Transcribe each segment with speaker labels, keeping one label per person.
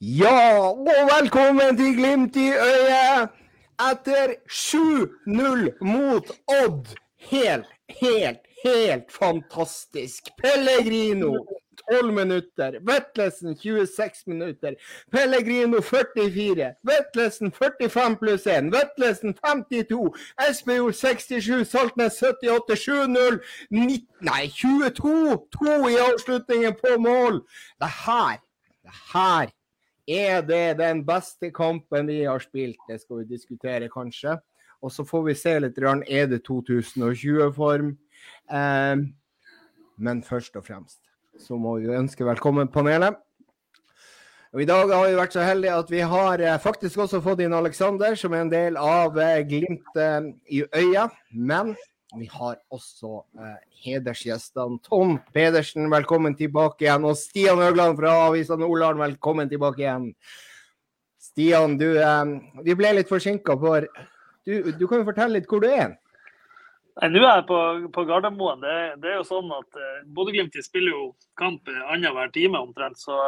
Speaker 1: Ja, og velkommen til Glimt i øyet! Etter 7-0 mot Odd. Helt, helt, helt fantastisk. Pellegrino 12 minutter. Vetlesen 26 minutter. Pellegrino 44. Vetlesen 45 pluss 1. Vetlesen 52. Espejord 67. Saltnes 78. 7-0. Nei, 22. 2 i avslutningen på mål. Det her, det her er det den beste kampen vi har spilt? Det skal vi diskutere, kanskje. Og så får vi se litt. Er det 2020-form? Eh, men først og fremst så må vi ønske velkommen panelet. Og I dag har vi vært så heldige at vi har eh, faktisk også fått inn Aleksander, som er en del av eh, Glimt eh, i øya. Men vi har også eh, hedersgjestene. Tom Pedersen, velkommen tilbake igjen. Og Stian Høgland fra Avisa Nordland, velkommen tilbake igjen. Stian, du, eh, vi ble litt forsinka, for du, du, kan jo fortelle litt hvor du er?
Speaker 2: Nei, Nå er jeg på, på Gardermoen. Det, det, er jo sånn at eh, Bodø-Glimt spiller jo kamp annenhver time omtrent. Så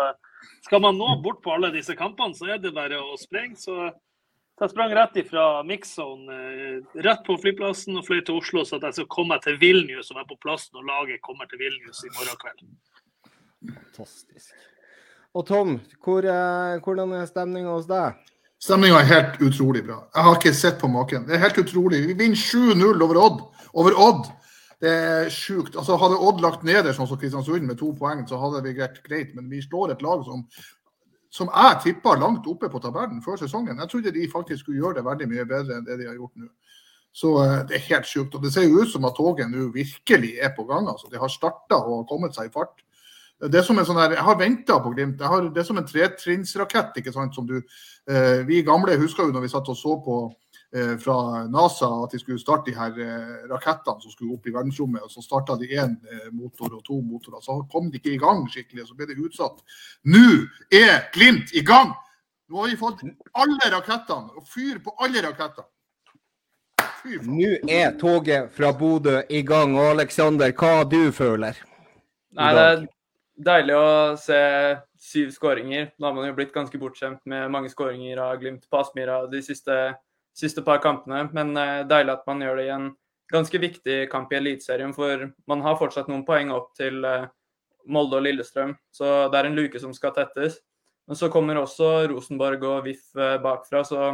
Speaker 2: skal man nå bort på alle disse kampene, så er det bare å springe. Så jeg sprang rett ifra mix-zone uh, rett på flyplassen og fløy til Oslo, så at jeg skal komme til Vilnius og være på plass når laget kommer til Vilnius i morgen kveld.
Speaker 1: Fantastisk. Og Tom, hvor, uh, hvordan er stemninga hos deg?
Speaker 3: Stemninga er helt utrolig bra. Jeg har ikke sett på maken. Det er helt utrolig. Vi vinner 7-0 over Odd over Odd. Det er sjukt. Altså, hadde Odd lagt neder sånn som Kristiansund med to poeng, så hadde vi vært greit. Men vi slår et lag som, som jeg tippa langt oppe på tabellen før sesongen. Jeg trodde de faktisk skulle gjøre det veldig mye bedre enn det de har gjort nå. Så uh, det er helt sjukt. Og det ser jo ut som at toget nå virkelig er på gang. altså. De har starta og kommet seg i fart. Det er som en sånn her, Jeg har venta på Glimt. Har, det er som en tretrinnsrakett. ikke sant, som du, eh, Vi gamle husker jo når vi satt og så på Eh, fra NASA at de skulle starte de her eh, rakettene som skulle opp i verdensrommet. og Så starta de én eh, motor og to motorer. Så kom de ikke i gang skikkelig, så ble det utsatt. Nå er Glimt i gang! Nå har vi fått alle rakettene, og fyr på alle rakettene.
Speaker 1: Nå er toget fra Bodø i gang. Og Aleksander, hva du føler?
Speaker 4: Nei, det er deilig å se syv skåringer. Nå har man jo blitt ganske bortskjemt med mange skåringer av Glimt på Aspmyra de siste siste par kampene. Men eh, deilig at man gjør det i en ganske viktig kamp i Eliteserien, for man har fortsatt noen poeng opp til eh, Molde og Lillestrøm. Så det er en luke som skal tettes. Men så kommer også Rosenborg og VIF eh, bakfra, så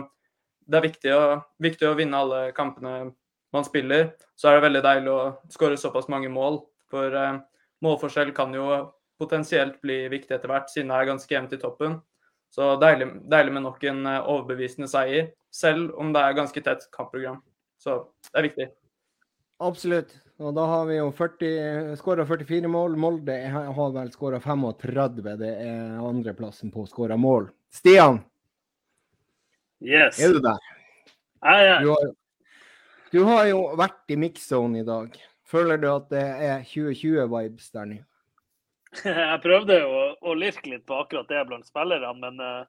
Speaker 4: det er viktig å, viktig å vinne alle kampene man spiller. Så er det veldig deilig å skåre såpass mange mål, for målforskjell kan jo potensielt bli viktig etter hvert, siden det er ganske jevnt i toppen. Så deilig, deilig, med nok en overbevisende seier selv om det er ganske tett kampprogram. Så det er viktig.
Speaker 1: Absolutt. Og da har vi jo 40, skåra 44 mål. Molde har vel skåra 35. Det er andreplassen på skåra mål. Stian,
Speaker 2: yes.
Speaker 1: er du der?
Speaker 2: Jeg er
Speaker 1: du har, du har jo vært i mix-zone i dag. Føler du at det er 2020-vibes der nå?
Speaker 2: Jeg prøvde jo å, å lirke litt på akkurat det blant spillerne, men uh,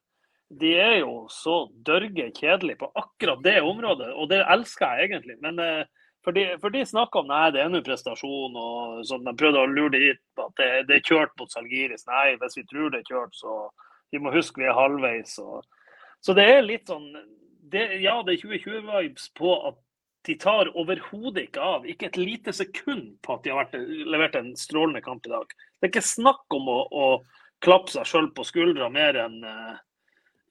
Speaker 2: de er jo så dørge kjedelige på akkurat det området, og det elsker jeg egentlig. Men eh, for de, de snakker om nei, det er nå prestasjon, og sånn, de prøvde å lure det hit at det, det, er kjørt mot Salgiris. Nei, hvis vi tror det er kjørt, så vi må huske vi er halvveis. Og, så det er litt sånn det, Ja, det er 2020-vibes på at de tar overhodet ikke av. Ikke et lite sekund på at de har vært, levert en strålende kamp i dag. Det er ikke snakk om å, å klappe seg sjøl på skuldra mer enn uh,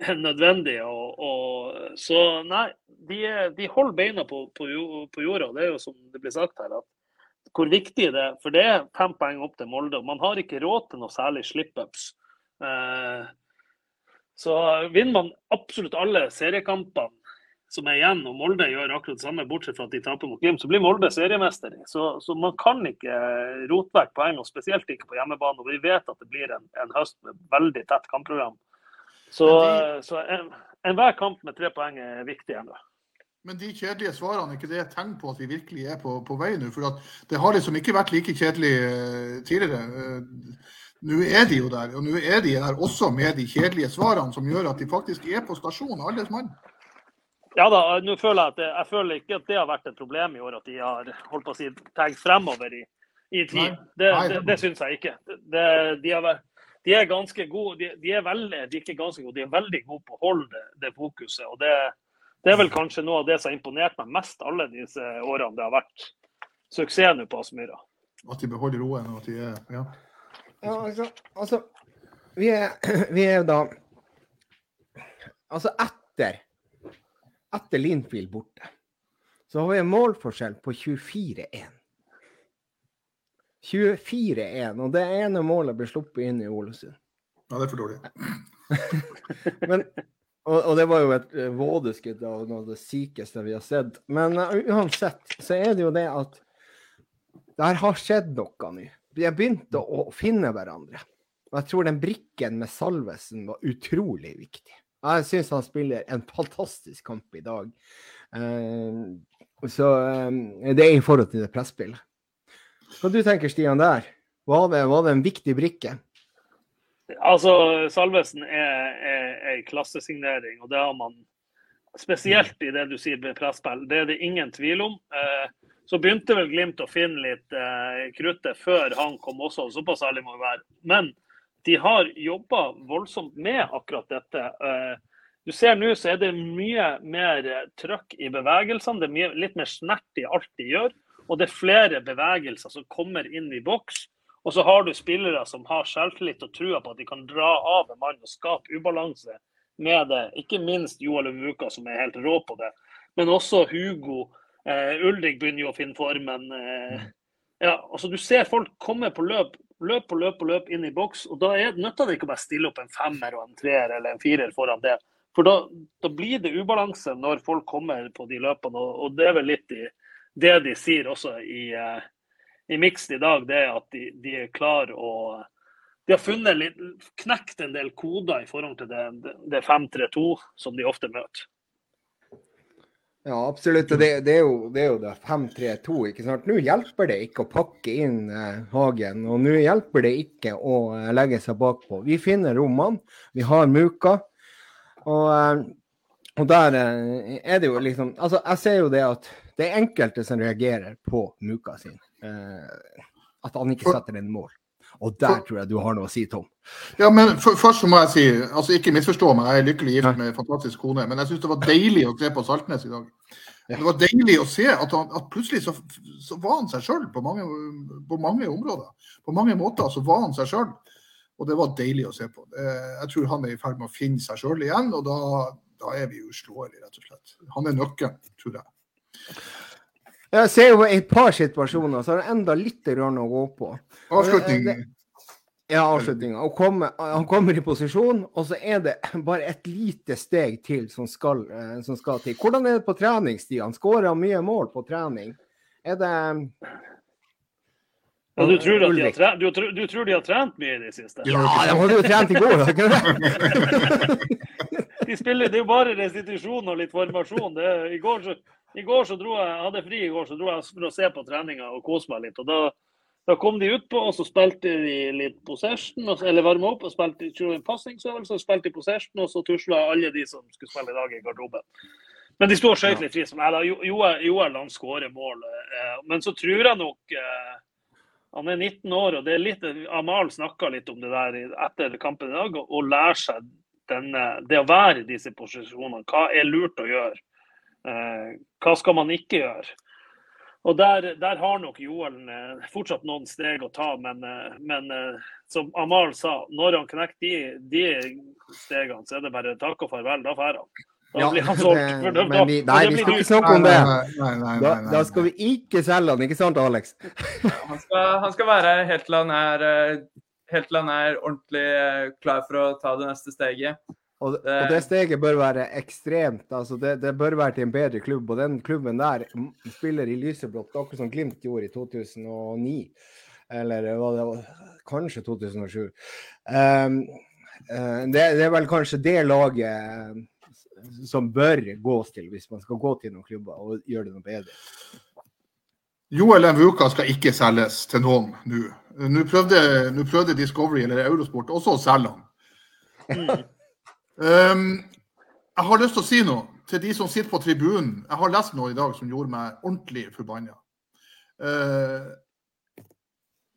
Speaker 2: nødvendig. Og, og, så nei, de, de holder beina på, på, på, jorda. Det er jo som det blir sagt her, at hvor viktig det er. For det er fem poeng opp til Molde. og Man har ikke råd til noe særlig slip-ups. Eh, så vinner man absolutt alle seriekampene som er igjen, og Molde gjør akkurat det samme, bortsett fra at de taper mot Glimt, så blir Molde seriemester. Så, så, man kan ikke rote vekk poeng, og spesielt ikke på hjemmebane. Og vi vet at det blir en, en høst med veldig tett kampprogram. Så, de, så enhver en kamp med tre poeng er viktig ennå.
Speaker 3: Men de kjedelige svarene, ikke det et tegn på at vi virkelig er på, på vei nå? For det har liksom ikke vært like kjedelig uh, tidligere. Uh, nå er de jo der, og nå er de der også med de kjedelige svarene som gjør at de faktisk er på stasjon, alle mann.
Speaker 2: Ja da, nå føler jeg at det, jeg føler ikke at det har vært et problem i år at de har holdt på å si, tenkt fremover i, i tid. Nei, det, det, det syns jeg ikke. Det, de har vært de er ganske gode. De, de, er veldig, de er ikke ganske gode, de er veldig gode på å holde det, det fokuset. og det, det, er vel kanskje noe av det som har imponert meg mest alle disse årene det har vært suksess nå på Aspmyra.
Speaker 3: At de beholder roen og at de er Ja.
Speaker 1: ja altså, altså vi, er, vi er da Altså etter etter Linfield borte, så har vi en målforskjell på 24-1. 24-1, og det ene målet ble sluppet inn i Ålesund.
Speaker 3: Ja, det er for dårlig.
Speaker 1: Men, og, og, det var jo et uh, vådeskudd av noe av det sykeste vi har sett. Men uh, uansett så er det jo det at det her har skjedd noe nå. Vi har begynt å, finne hverandre. Og jeg tror den brikken med Salvesen var utrolig viktig. Jeg syns han spiller en fantastisk kamp i dag. Uh, så det er i forhold til det presspillet. Hva du tenker Stian der? Var det, var det en viktig brikke?
Speaker 2: Altså, Salvesen er ei klassesignering, og det har man spesielt i det du sier med presspill. Det er det ingen tvil om. Eh, så begynte vel Glimt å finne litt eh, kruttet før han kom også, såpass ærlig må vi være. Men de har jobba voldsomt med akkurat dette. Eh, du ser nå så er det mye mer trøkk i bevegelsene. Det er mye, litt mer snert i alt de gjør. Og det er flere bevegelser som kommer inn i boks. Og så har du spillere som har selvtillit og trua på at de kan dra av en mann og skape ubalanse med det. Ikke minst Joel Umuka, som er helt rå på det. Men også Hugo. Eh, Ulrik begynner jo å finne formen. Eh, ja, altså Du ser folk komme på løp, løp på løp på løp inn i boks. og Da er, nytter det ikke å bare stille opp en femmer og en treer eller en firer foran det. For da, da blir det ubalanse når folk kommer på de løpene. og, og det er vel litt i det de sier også i, uh, i Mixed i dag, det er at de, de er klar å de har funnet litt, knekt en del koder i forhold til det, det 5-3-2 som de ofte møter.
Speaker 1: Ja, absolutt. Det, det, er jo, det jo det 5-3-2. ikke sant? Nå hjelper det ikke å pakke inn eh, Hagen, og nå hjelper det ikke å eh, legge seg bakpå. Vi finner rommene, vi har Muka. Og, eh, og der eh, er det jo liksom Altså, jeg ser jo det at det er enkelte som reagerer på muka sin. Eh, at han ikke setter en mål. Og der tror jeg du har noe å si, Tom.
Speaker 3: Ja, men for, Først så må jeg si, altså ikke misforstå meg, jeg er lykkelig gift med en fantastisk kone. Men jeg syns det var deilig å se på Saltnes i dag. Det var deilig å se at, han, at plutselig så, så, var han seg sjøl på, på, mange områder. På mange måter så var han seg sjøl. Og det var deilig å se på. Jeg tror han er i ferd med å finne seg sjøl igjen, og da, da er vi uslåelige, rett og slett. Han er nøkkelen, tror jeg.
Speaker 1: Jeg ser jo et par situasjoner, så har jeg enda litt å gå på.
Speaker 3: Avslutning.
Speaker 1: Ja, avslutninga. Han kommer i posisjon, og så er det bare et lite steg til som skal, eh, som skal til. Hvordan er det på trening, Stian? Skårer han mye mål på trening? Er det
Speaker 2: ja, du, tror de trent, du, tror, du, tror de har trent mye i det siste?
Speaker 1: Ja, de hadde jo trent i går, ikke det?
Speaker 2: de spiller, det er jo bare restitusjon og litt formasjon. Det, i, går så, I går så dro jeg, jeg hadde fri i går, så dro jeg for å se på treninga og kose meg litt. og da, da kom de utpå, og så spilte de litt possession, eller varma opp og spilte en pasningsøvelse. Spilte de possession, og så tusla alle de som skulle spille i dag, i garderoben. Men de sto og skøyt litt fri. Joel, Joel han skårer mål. Eh, men så tror jeg nok eh, han er 19 år, og det er litt, Amal snakka litt om det der etter kampen i dag. Å lære seg denne, det å være i disse posisjonene. Hva er lurt å gjøre? Eh, hva skal man ikke gjøre? Og Der, der har nok Joel eh, fortsatt noen steg å ta, men, eh, men eh, som Amal sa, når han knekker de, de, stegene, så er det bare takk og farvel. Da drar han.
Speaker 1: Ja, det, men vi, nei, vi skal ikke snakke om det. Da, da, skal vi ikke selge han, ikke sant Alex?
Speaker 4: Han skal, han skal være helt til han er helt til han er ordentlig klar for å ta det neste steget.
Speaker 1: Og, og det steget bør være ekstremt. altså det, det, bør være til en bedre klubb. Og den klubben der spiller i lyseblått, akkurat som Glimt gjorde i 2009. Eller hva det var, kanskje 2007. Um, uh, det, det, er vel kanskje det laget som bør gås til hvis man skal gå til noen klubber og gjøre det noe bedre.
Speaker 3: Joel Mvuka skal ikke selges til noen nå. Nå prøvde, prøvde, Discovery eller Eurosport også å selge han. Mm. Um, jeg har lyst til å si noe til de som sitter på tribunen. Jeg har lest noe i dag som gjorde meg ordentlig forbanna. Uh,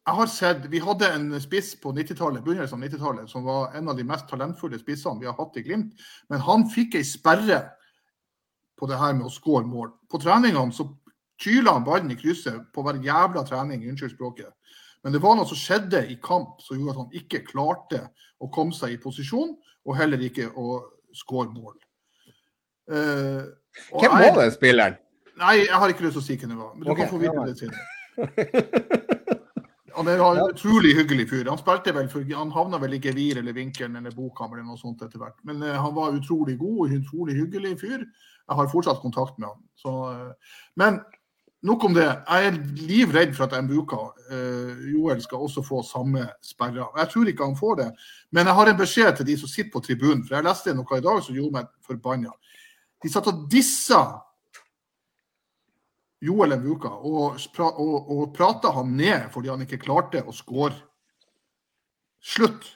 Speaker 3: jeg har sett, Vi hadde en spiss på 90-tallet begynnelsen av 90-tallet som var en av de mest talentfulle spissene vi har hatt i Glimt. Men han fikk ei sperre på det her med å skåre mål. På treningene så kyla han ballen i krysset på hver jævla trening. Unnskyld språket. Men det var noe som skjedde i kamp som gjorde at han ikke klarte å komme seg i posisjon, og heller ikke å skåre mål.
Speaker 1: Uh, hvem var den spilleren?
Speaker 3: Nei, jeg har ikke lyst til å si hvem det var. Men du okay, kan få vite det senere. Han er en utrolig hyggelig fyr. Han spilte vel for, han havna vel i gevir eller Vinkelen eller Bokhammer eller noe sånt etter hvert. Men uh, han var utrolig god og utrolig hyggelig fyr. Jeg har fortsatt kontakt med han. Så, uh, men nok om det. Jeg er livredd for at Mbuka, eh, Joel, skal også få samme sperra. Jeg tror ikke han får det. Men jeg har en beskjed til de som sitter på tribunen. For jeg leste noe i dag som gjorde meg forbanna. De satt og dissa Joel Mbuka og, og, og prata han ned fordi han ikke klarte å skåre. Slutt!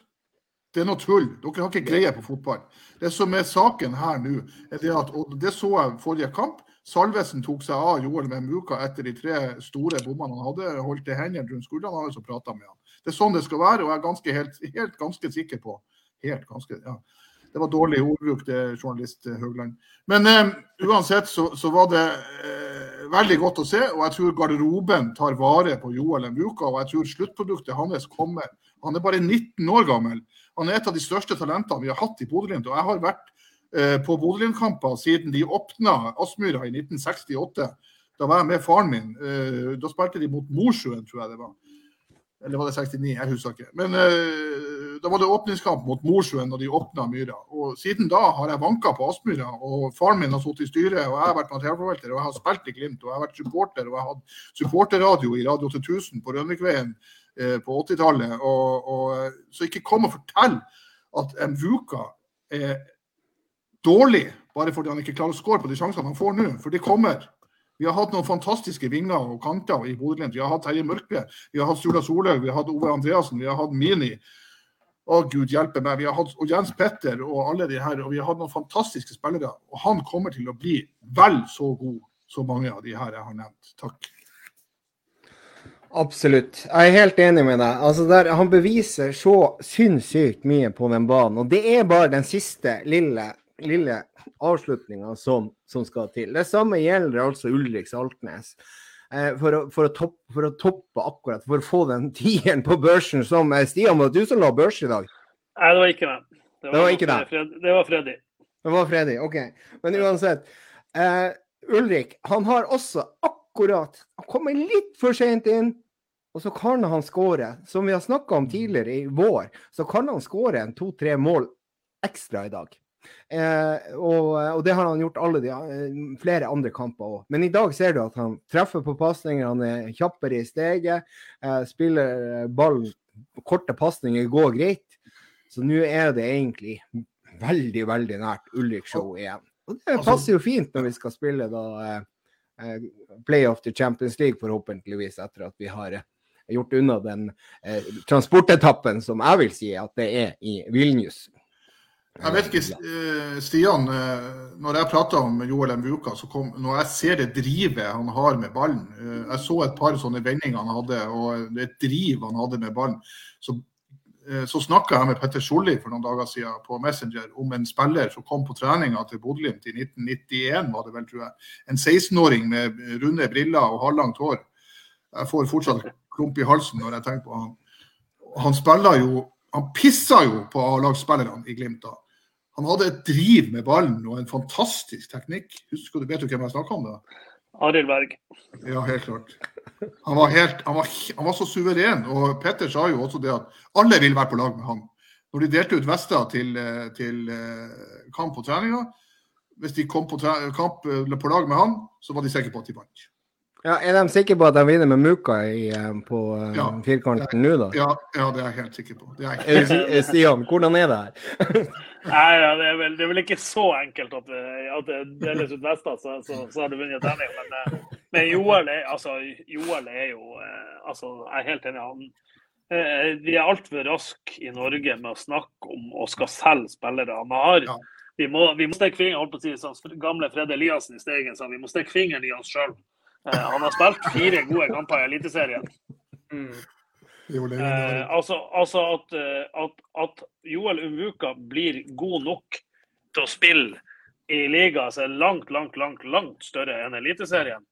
Speaker 3: Det er noe tull. Dere har ikke greie på fotball. Det som er saken her nå, er det at og det så jeg forrige kamp. Salvesen tok seg av Joel Mvuka etter de tre store bommene han hadde. Holdt i hendene rundt skuldrene hans og prata med han. Det er sånn det skal være, og jeg er ganske, helt, helt ganske sikker på Helt ganske, ja. Det var dårlig ordbruk, det, journalist Høgland. Men eh, uansett så, så, var det eh, veldig godt å se. Og jeg tror garderoben tar vare på Joel Mbuka. Og jeg tror sluttproduktet hans kommer. Han er bare 19 år gammel. Han er et av de største talentene vi har hatt i Bodø-Glimt. Og jeg har vært på Bodø-Glimt-kamper siden de åpna Aspmyra i 1968. Da var jeg med faren min. Eh, da spilte de mot Mosjøen, tror jeg det var. Eller var det 69? Jeg husker ikke. Men uh, da var det åpningskamp mot Mosjøen når de åpna Myra. Og siden da har jeg vanka på Aspmyra. Og faren min har sittet i styret, og jeg har vært materialforvalter, og jeg har spilt i Glimt, og jeg har vært supporter, og jeg har hatt supporterradio i Radio 8000 på Rønvikveien på 80-tallet. Og, og, så ikke kom og fortell at en Vuka er dårlig bare fordi han ikke klarer å skåre på de sjansene han får nå. For det kommer. Vi har hatt noen fantastiske vinger og kanter i Bodø-Glimt. Vi har hatt Terje Mørkve, vi har hatt Sula Solhaug, vi har hatt Ove Andreassen, vi har hatt Mini. Å, gud hjelpe meg. Vi har hatt og Jens Petter og alle de her. Og vi har hatt noen fantastiske spillere. Og han kommer til å bli vel så god som mange av de her jeg har nevnt. Takk.
Speaker 1: Absolutt. Jeg er helt enig med deg. Altså der, han beviser så sinnssykt mye på den banen. Og det er bare den siste lille, lille avslutninga som, som, skal til. Det samme gjelder altså Ulrik Saltnes. Eh, for, å, for, å toppe, for, å, toppe akkurat, for å få den tieren på børsen som eh, Stian, var det du som la børs i dag?
Speaker 2: Nei, det var ikke meg.
Speaker 1: Det var, det var ikke deg?
Speaker 2: Det var Freddy.
Speaker 1: Det var Freddy, OK. Men uansett. Eh, Ulrik, han har også akkurat Han kommer litt for sent inn. Og så kan han skåre, som vi har snakka om tidligere i vår, så kan han skåre en to-tre mål ekstra i dag. Eh, og, og, det har han gjort alle de, eh, flere andre kamper òg. Men i dag ser du at han treffer på pasninger, han er kjappere i steget. Eh, spiller ballen Korte pasninger går greit. Så nå er det egentlig veldig, veldig nært Ulrik-show igjen. Og det altså- passer jo fint når vi skal spille da eh, Playoff til Champions League, forhåpentligvis, etter at vi har gjort unna den eh, transportetappen som jeg vil si at det er i Vilnius.
Speaker 3: Jeg vet ikke, eh, Stian. Eh, når jeg prater om Joel Mvuka, så kom, når jeg ser det drivet han har med ballen eh, Jeg så et par sånne vendinger han hadde, og det driv han hadde med ballen. Så, så snakka jeg med Petter Solli for noen dager siden på Messenger om en spiller som kom på treninga til Bodø-Glimt i 1991, var det vel, tror jeg. En 16-åring med runde briller og halvlangt hår. Jeg får fortsatt klump i halsen når jeg tenker på han. Han spiller jo Han pissa jo på A-lagsspillerne i Glimt da. Han hadde et driv med ballen og en fantastisk teknikk. Husker du, Vet du hvem jeg snakker om? da?
Speaker 2: Arild Berg.
Speaker 3: Ja, helt klart. Han var, helt, han, var, han var, så suveren. Og Petter sa jo også det at alle vil være på lag med han. Når de delte ut vester til, til eh, kamp og treninger, hvis de kom på, kamp eh, på lag med han, så var de sikre på at de vant.
Speaker 1: Ja, Er de sikre på at de vinner med Muka i, eh, på uh, ja, firkanten nå, da?
Speaker 3: Ja, ja, det er jeg helt sikker på.
Speaker 1: Det er helt... Stian, hvordan er det her?
Speaker 2: Nei, ja, det, er vel, det, er vel, ikke så enkelt at, at det deles ut vester, så, så, så, har du vunnet terning. Men, men Joel, er, altså, Joel er jo altså, Jeg er helt enig. Han, vi er altfor raske i Norge med å snakke om å skal selge spillere. Han har ja. Vi må, vi må stikke fingeren, holdt på å si, sånn gamle Fred Eliassen i Steigen sa, vi må stikke fingeren i oss sjøl. Eh, han har spilt fire gode kamper i Eliteserien. Mm.
Speaker 3: Jo, det
Speaker 2: Eh, altså altså at, eh, at, at Joel Umvuka blir god nok til å spille i liga som er langt, langt, langt langt større enn Eliteserien,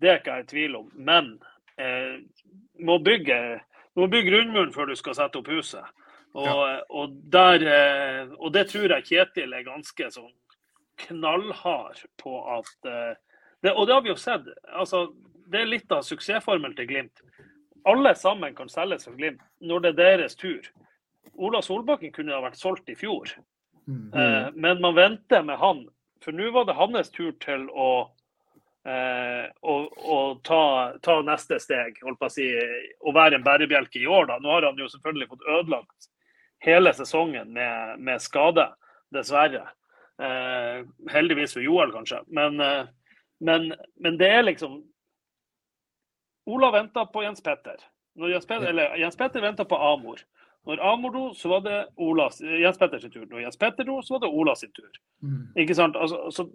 Speaker 2: det er ikke jeg i tvil om. Men eh, må bygge, du må bygge grunnmuren før du skal sette opp huset. Og, og, der, eh, og det tror jeg Kjetil er ganske sånn knallhard på at eh, det, Og det har vi jo sett. altså Det er litt av suksessformelen til Glimt alle sammen kan selges for Glimt når det er deres tur. Ola Solbakken kunne ha vært solgt i fjor,
Speaker 3: Mm.
Speaker 2: eh, men man venter med han. For nå var det hans tur til å, eh, å, å ta, ta neste steg, holdt på å si, å være en bærebjelke i år. da. Nå har han jo selvfølgelig fått ødelagt hele sesongen med, med skade, dessverre. Eh, heldigvis for Joel, kanskje. Men, eh, men, men det er liksom Ola venta på Jens Petter. Når Jens Petter, eller Jens Petter venta på Amor. Når Amor dro, så var det Olas, Jens Petter sin tur. Når Jens Petter dro, så var det Ola sin tur.
Speaker 3: Mm.
Speaker 2: Ikke sant? Altså, altså,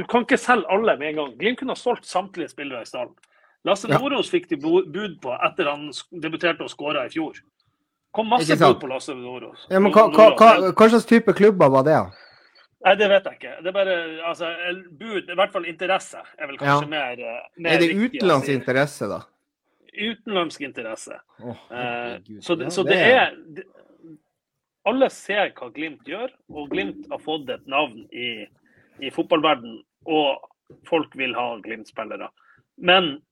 Speaker 2: du kan ikke selge alle med en gang. Glimt kunne ha solgt samtlige spillere i stallen. Lasse
Speaker 1: Ja.
Speaker 2: Nordås fikk de bud på etter han debuterte og skåra i fjor. kom masse bud på Lasse Nordås.
Speaker 1: Ja, hva, hva, hva, hva slags type klubber var det?
Speaker 2: Nei, det vet jeg ikke. Det er bare altså, bud, i hvert fall interesse, er vel kanskje
Speaker 1: Ja.
Speaker 2: mer, eh, mer
Speaker 1: Er det utenlandsk interesse, da?
Speaker 2: Utenlandsk interesse.
Speaker 1: Oh,
Speaker 2: Eh, så det,
Speaker 1: Ja,
Speaker 2: så det er det, Alle ser hva Glimt gjør, og Glimt har fått et navn i, i fotballverden, og folk vil ha Glimt-spillere. Men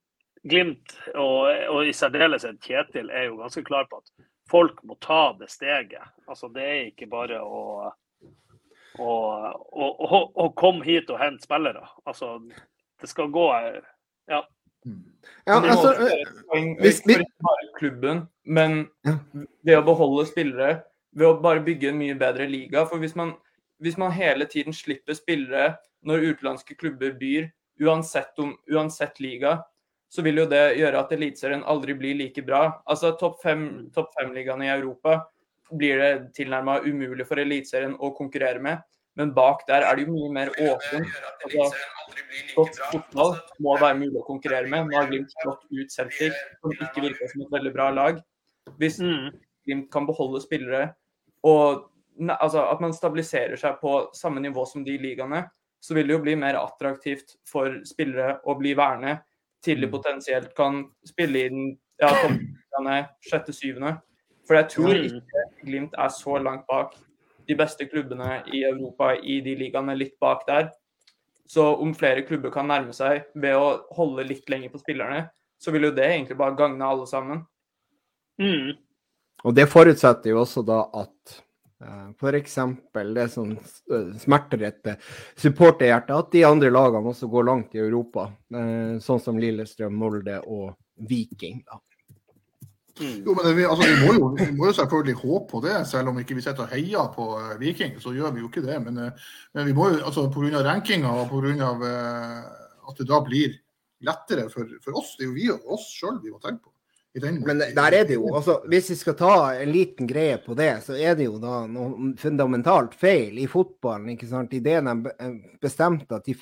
Speaker 2: Glimt, og, og i særdeleshet Kjetil, er jo ganske klar på at folk må ta det steget. Altså, det er ikke bare å og, og å komme hit og hent spillere. Altså, det skal gå Ja.
Speaker 3: Mm.
Speaker 1: Ja, altså,
Speaker 4: være
Speaker 1: hvis-
Speaker 4: vi... ikke bare klubben, men ved å beholde spillere, ved å bare bygge en mye bedre liga. For hvis man, hvis man hele tiden slipper spillere når utenlandske klubber byr, uansett, om, uansett liga, så vil jo det gjøre at Eliteserien aldri blir like bra. Altså Topp fem, topp fem-ligaene i Europa blir det tilnærma umulig for Eliteserien å konkurrere med. Men bak der er det jo mye mer åpent. Altså, godt fotball må være mulig å konkurrere med. Nå har Glimt slått ut Celtic, som ikke virker som et veldig bra lag. Hvis
Speaker 2: Mm.
Speaker 4: Glimt kan beholde spillere, og altså, at man stabiliserer seg på samme nivå som de ligaene, så vil det jo bli mer attraktivt for spillere å bli værende Tidlig potensielt kan spille i den ja, sjette-syvende. For jeg tror
Speaker 2: Mm.
Speaker 4: ikke Glimt er så langt bak de beste klubbene i Europa i de ligaene, litt bak der. Så om flere klubber kan nærme seg ved å holde litt lenger på spillerne, så vil jo det egentlig bare gagne alle sammen.
Speaker 2: Mm.
Speaker 1: Og det forutsetter jo også da at uh, f.eks. det som uh, smerter et supporterhjerte, at de andre lagene også går langt i Europa. eh, sånn som Lillestrøm, Molde og Viking. Da.
Speaker 2: Mm.
Speaker 3: Jo, men vi, altså, vi, må jo, vi må jo selvfølgelig håpe på det, selv om ikke vi sitter og heier på eh, Viking. Så gjør vi jo ikke det. Men, eh, men vi må jo, altså pga. rankinga og pga. Uh, at det da blir lettere for, for oss. Det er jo vi og oss sjøl vi må tenke på. den
Speaker 1: Men der er det jo, altså, hvis vi skal ta en liten greie på det, så er det jo da noe fundamentalt feil i fotballen. ikke sant? Idet de eh, bestemte at de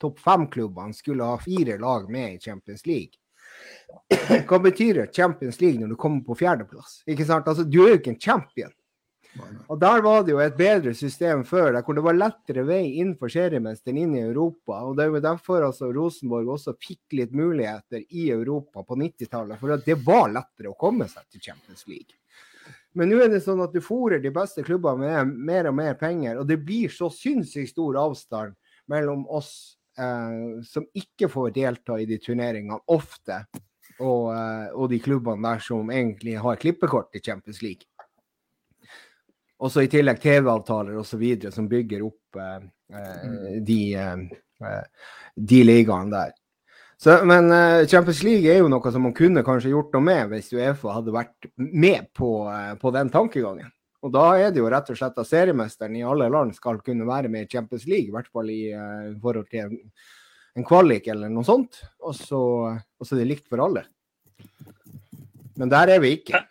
Speaker 1: topp fem-klubbene skulle ha fire lag med i Champions League. Hva betyr Champions League når du kommer på fjerdeplass? Ikke sant? Altså, du er jo ikke en champion. Og Der var det jo et bedre system før, der hvor det var lettere vei inn for seriemesteren inn i Europa. og Det er jo derfor altså Rosenborg også fikk litt muligheter i Europa på 90-tallet. For at det var lettere å komme seg til Champions League. Men nå er det sånn at du fôrer de beste klubbene med mer og mer penger, og det blir så sinnssykt stor avstand mellom oss eh, som ikke får delta i de turneringene ofte, og, eh, og de klubbene der som egentlig har klippekort i Champions League. Også i tillegg TV-avtaler osv. som bygger opp eh, eh, de, eh, eh, de ligaene der. Så, men eh, Champions League er jo noe som man kunne kanskje gjort noe med hvis Uefa hadde vært med på, på den tankegangen. Og da er det jo rett og slett at seriemesteren i alle land skal kunne være med i Champions League, i hvert fall i forhold til en, kvalik eller noe sånt. Og så, og så er det likt for alle. Men der er vi ikke.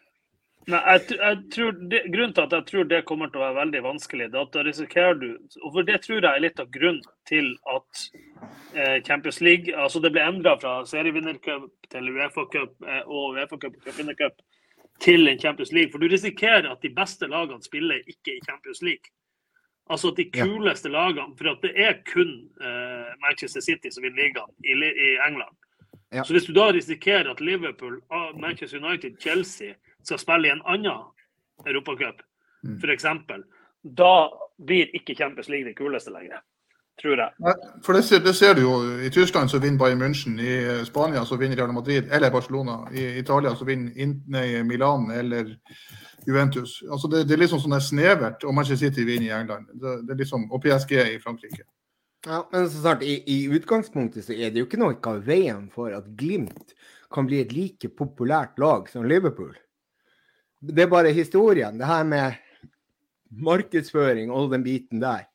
Speaker 2: Nei, jeg, jeg tror det, Grunnen til at jeg tror det kommer til å være veldig vanskelig, det er at da risikerer du og for Det tror jeg er litt av grunnen til at eh, Champions League altså Det ble endra fra serievinnercup til Uefa-cup eh, og Uefa-cup og cupvinnercup. til en Champions League. For du risikerer at de beste lagene spiller ikke i Champions League. Altså de
Speaker 1: Ja.
Speaker 2: kuleste lagene For at det er kun uh, Manchester City som vinner ligaen i, i England.
Speaker 1: Ja.
Speaker 2: Så hvis du da risikerer at Liverpool, Manchester United, Chelsea skal spille i en annen europacup,
Speaker 3: Mm.
Speaker 2: f.eks., da blir ikke Champions League det kuleste lenger. Tror jeg.
Speaker 3: For det ser, det ser du jo. I Tyskland så vinner Bayern München. I Spania så vinner Real Madrid eller Barcelona. I Italia så vinner In- nei, Milan eller Juventus. Altså det, det er liksom sånn snevert. Og Manchester City vinner i England. Det, det er liksom, og PSG i Frankrike.
Speaker 1: Ja, men så snart, i, i utgangspunktet så er det jo ikke noe av veien for at Glimt kan bli et like populært lag som Liverpool. Det er bare historien. Det her med markedsføring og den biten der.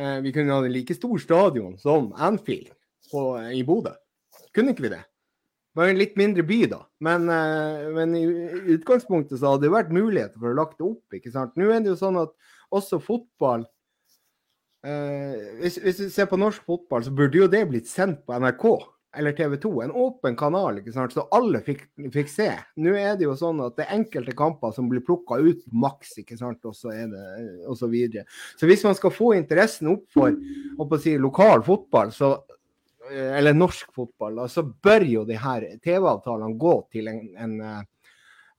Speaker 1: Eh, vi kunne hatt en like stor stadion som Anfield på, i Bodø. Kunne ikke vi det? Bare en litt mindre by, da. Men, eh, men i utgangspunktet så hadde det vært muligheter for å lagt det opp. ikke sant? Nå er det jo sånn at også fotball Eh, hvis, hvis du ser på norsk fotball, så burde jo det blitt sendt på NRK eller TV 2. En åpen kanal, ikke sant? så alle fikk, fikk se. Nå er det jo sånn at det er enkelte kamper som blir plukka ut maks, ikke sant? og så det og så videre. Så hvis man skal få interessen opp for si, lokal fotball, så, eh, eller norsk fotball, da, så bør jo de her TV-avtalene gå til en, en eh,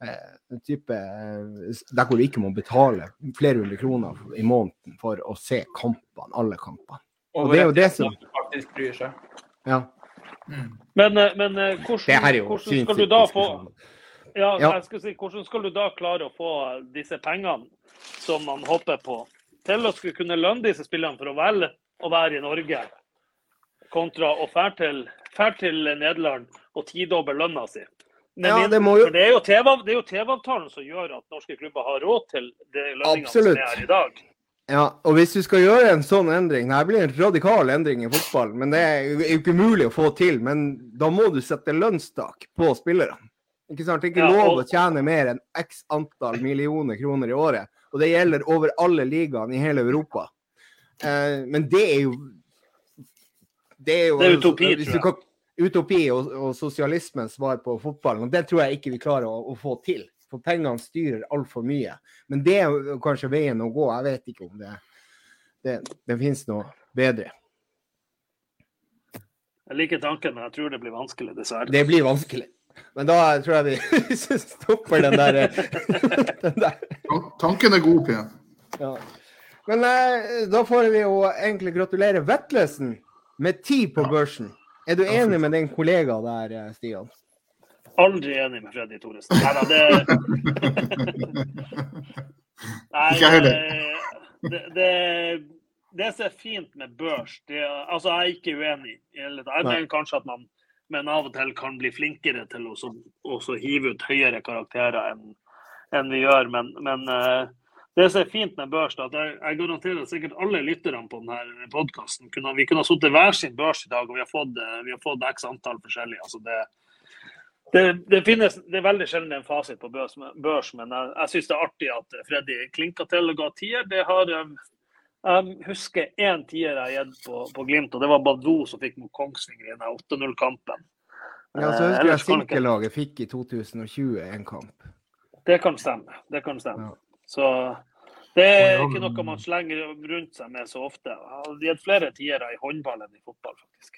Speaker 1: en type eh, der hvor du ikke må betale flere hundre kroner i måneden for å se kampene, alle kampene. Og det er jo det som
Speaker 4: faktisk bryr seg.
Speaker 1: Ja.
Speaker 2: Men, eh, men eh, hvordan, hvordan skal du da få ja,
Speaker 1: Ja.
Speaker 2: Jeg skal si, Hvordan skal du da klare å få disse pengene som man hopper på, til å skulle kunne lønne disse spillerne for å velge å være i Norge, kontra å fære til, fær til Nederland og tidoble lønna si? Men
Speaker 1: Ja, det jo-
Speaker 2: for det er jo TV-avtalen som gjør at norske klubber har råd til de lønningene som er her i dag.
Speaker 1: Ja, og hvis du skal gjøre en sånn endring Det blir en radikal endring i fotball, men det er jo ikke mulig å få til. Men da må du sette lønnstak på spillerne. Ikke sant? Det er ikke
Speaker 2: Ja,
Speaker 1: lov
Speaker 2: og-
Speaker 1: å tjene mer enn x antall millioner kroner i året. Og det gjelder over alle ligaene i hele Europa. Eh, men det er jo Det er jo
Speaker 2: Det er utopi, tror jeg.
Speaker 1: kan- Utopi og, og sosialismens svar på fotballen. Og det tror jeg ikke vi klarer å, å få til. For pengene styrer altfor mye. Men det er kanskje veien å gå. Jeg vet ikke om det Det, det finnes noe bedre.
Speaker 2: Jeg liker tanken, men jeg tror det blir vanskelig, dessverre.
Speaker 1: Det blir vanskelig. Men da tror jeg vi stopper den der, den der.
Speaker 3: Tanken er god, Pia.
Speaker 1: Ja. Men eh, da får vi jo egentlig gratulere Vetlesen med ti på børsen. Er du enig med den kollegaen der, eh, Stian?
Speaker 2: Aldri enig med Freddy Thoresen. Nei da, det Nei,
Speaker 3: Ikke jeg heller.
Speaker 2: det, det, det som er fint med børs det, altså Jeg er ikke uenig. Jeg mener kanskje at man men av og til kan bli flinkere til å også hive ut høyere karakterer enn enn vi gjør. Men, men eh, det som er fint med børs, da, at jeg, jeg garanterer at sikkert alle lytterne på denne podkasten vi kunne ha sittet hver sin børs i dag, og vi har fått, eh, vi har fått x antall forskjellige. Altså det, det, det, finnes, det er veldig sjelden en fasit på børs, børs men jeg, jeg syns det er artig at Freddy klinka til og ga tier. Det har um, Jeg husker én tier jeg har gitt på, på Glimt, og det var Badou som fikk mot Kongsvinger i den 8-0-kampen.
Speaker 1: Ja, så husker jeg Sinke-laget fikk i 2020 en kamp.
Speaker 2: Det kan stemme. Det kan stemme.
Speaker 1: Ja.
Speaker 2: Så det er ikke noe man slenger rundt seg med så ofte. Jeg har gitt flere tiere i håndball enn i fotball, faktisk.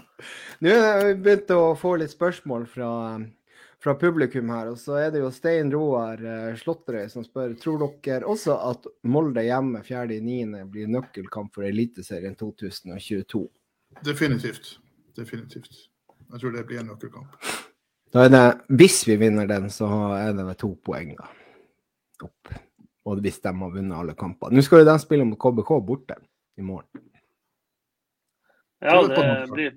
Speaker 1: Nå har vi begynt å få litt spørsmål fra, fra publikum her. Og så er det jo Stein Roar eh, Slåtterøy som spør tror dere også at Molde hjemme 4.9. blir nøkkelkamp for Eliteserien 2022.
Speaker 3: Definitivt. Definitivt. Jeg tror det blir en nøkkelkamp.
Speaker 1: Da er det, Hvis vi vinner den, så er det med to poeng da. opp. Og hvis de har vunnet alle kampene. Nå skal jo de spille mot KBK borte i morgen.
Speaker 2: Ja,
Speaker 3: det
Speaker 2: blir,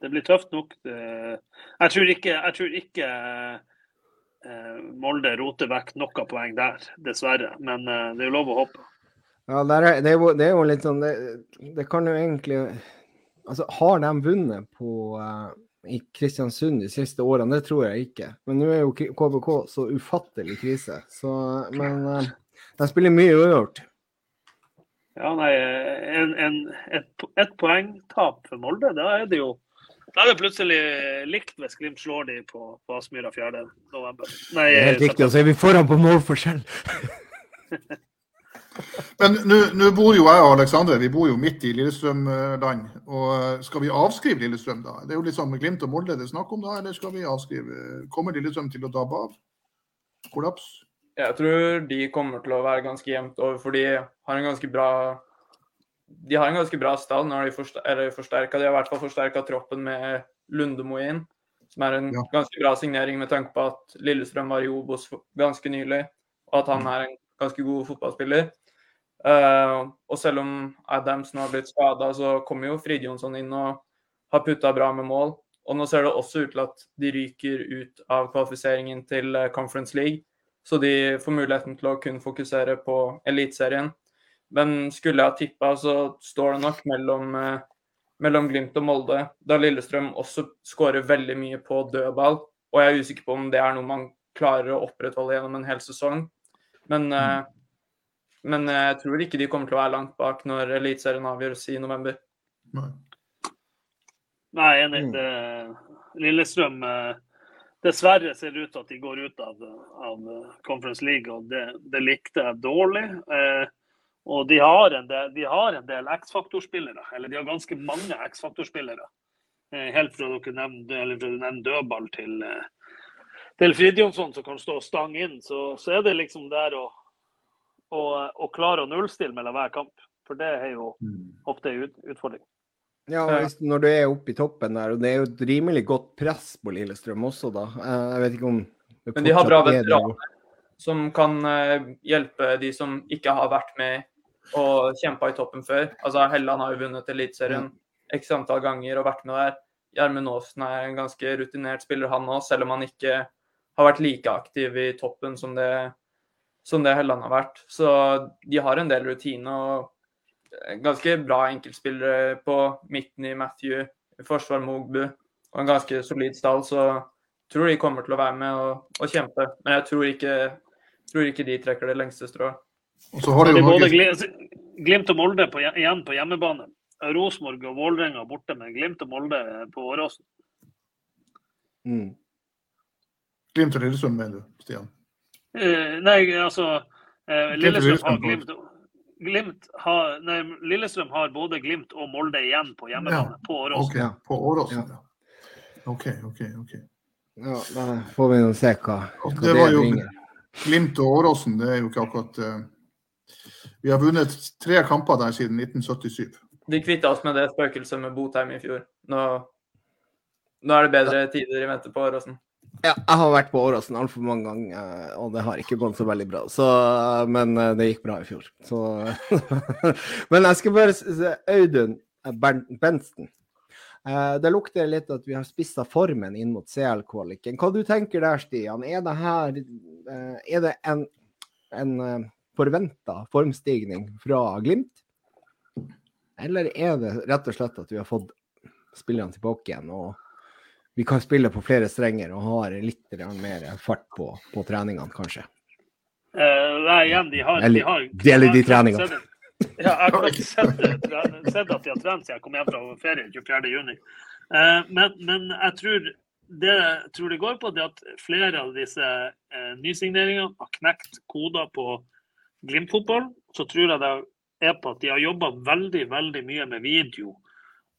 Speaker 2: det blir tøft nok. Jeg tror ikke, jeg tror ikke eh, Molde roter vekk noe poeng der, dessverre. Men eh, det er jo lov å håpe.
Speaker 1: Ja, er, det, er jo, det er jo litt sånn det, det kan jo egentlig Altså, har de vunnet på eh, i Kristiansund de siste årene? Det tror jeg ikke. Men nå er jo KBK så ufattelig krise. Så, men eh, de spiller mye uavgjort.
Speaker 2: Ja, nei, en, en, et, et poengtap for Molde, da er det jo Da er det plutselig likt hvis Glimt slår de på, på Aspmyra 4. november. Nei,
Speaker 1: er helt riktig, og så er vi foran på målforskjell.
Speaker 3: Men nå- bor jo jeg og Aleksander vi bor jo midt i Lillestrøm-land. og eh, Skal vi avskrive Lillestrøm da? Det er jo sånn Glimt og Molde det er snakk om da, eller skal vi avskrive? Kommer Lillestrøm til å dabbe av? Kollaps?
Speaker 4: Jeg tror de kommer til å være ganske jevnt over, for de har en ganske bra de har en ganske bra stall. Nå har de forsterka, de har i hvert fall forsterka troppen med Lundemo inn, som er en
Speaker 3: Ja.
Speaker 4: ganske bra signering med tanke på at Lillestrøm var i Obos ganske nylig, og at han er en ganske god fotballspiller. Eh, og selv om Adams nå har blitt skada, så kommer jo Fridjonsson inn og har putta bra med mål. Og nå ser det også ut til at de ryker ut av kvalifiseringen til eh, Conference League. Så de får muligheten til å kun fokusere på Eliteserien. Men skulle jeg ha tippa, så står det nok mellom, eh, mellom Glimt og Molde. Da Lillestrøm også skårer veldig mye på dødball. Og jeg er usikker på om det er noe man klarer å opprettholde gjennom en hel sesong. Men, eh, men jeg tror ikke de kommer til å være langt bak når Eliteserien avgjøres i november.
Speaker 3: Nei.
Speaker 2: Nei, enig.
Speaker 1: Mm.
Speaker 2: Det, Lillestrøm eh, dessverre ser det ut til at de går ut av, av Conference League, og det, det likte jeg dårlig. Eh, og de har en del, de del X-faktorspillere, eller de har ganske mange X-faktorspillere. Eh, helt fra dere nevnte, eller fra du nevnte dødball til, eh, til Fridtjonsson som kan stå stang inn, så, så er det liksom der å, å, og klare å nullstille mellom hver kamp. For det er jo ofte en utfordring.
Speaker 1: Ja, og hvis, når du er oppe i toppen der, og det er jo et rimelig godt press på Lillestrøm også, da. Eh, Jeg vet ikke om
Speaker 4: Men de har bra
Speaker 1: er
Speaker 4: veteraner som kan eh, hjelpe de som ikke har vært med og kjempa i toppen før. Altså Helland har jo vunnet Eliteserien x antall ganger og vært med der. Gjermund Aasen er en ganske rutinert spiller, han òg, selv om han ikke har vært like aktiv i toppen som det, som det Helland har vært. Så de har en del rutine og ganske bra enkeltspillere på midten i Matthew, forsvar Mogbu og en ganske solid stall. Så jeg tror de kommer til å være med og, og kjempe. Men jeg tror ikke, tror ikke de trekker det lengste strået.
Speaker 3: Og så har de jo
Speaker 2: både Glimt og Molde på, igjen på hjemmebane. Rosenborg og Vålerenga borte, men Glimt og Molde på Åråsen.
Speaker 1: Mm.
Speaker 3: Glimt og Lillesund, mener du, Stian?
Speaker 2: Eh, nei, altså eh, Lillestrøm har Glimt Glimt har, nei, Lillestrøm har både Glimt og Molde igjen på hjemmebane. På Åråsen.
Speaker 3: OK,
Speaker 1: Ja.
Speaker 3: på Åråsen, ja. OK, OK. ok.
Speaker 1: Ja, da får vi nå se hva, hva
Speaker 3: Det
Speaker 1: det,
Speaker 3: jo
Speaker 1: bringer.
Speaker 3: Glimt og Åråsen, det er jo ikke akkurat uh, Vi har vunnet tre kamper der siden 1977.
Speaker 4: De kvitta oss med det spøkelset med Botheim i fjor. Nå, nå er det bedre tider i vente på Åråsen.
Speaker 1: Ja, jeg har vært på Åråsen altfor mange ganger, eh, og det har ikke gått så veldig bra. Så, men eh, det gikk bra i fjor. Så, men jeg skal bare se, Audun Bensten. Eh, Det lukter litt at vi har spissa formen inn mot CL-kvaliken. Hva du tenker der, Stian? Er det her eh, Er det en, en forventa formstigning fra Glimt? Eller er det rett og slett at vi har fått spillerne tilbake igjen? og vi kan spille på flere strenger og har litt mer fart på, på treningene, kanskje.
Speaker 2: Uh, nei, igjen, de har,
Speaker 1: Eller-
Speaker 2: de har
Speaker 1: de
Speaker 2: har ikke
Speaker 1: treningene.
Speaker 2: sett- Ja, jeg har ikke sett, sett at de har trent siden jeg kom hjem fra ferie 24.6. Uh, men, men jeg tror det jeg tror det går på, det at flere av disse uh, nysigneringene har knekt koder på Glimt-fotballen. Så tror jeg det er på at de har jobba veldig, veldig mye med video.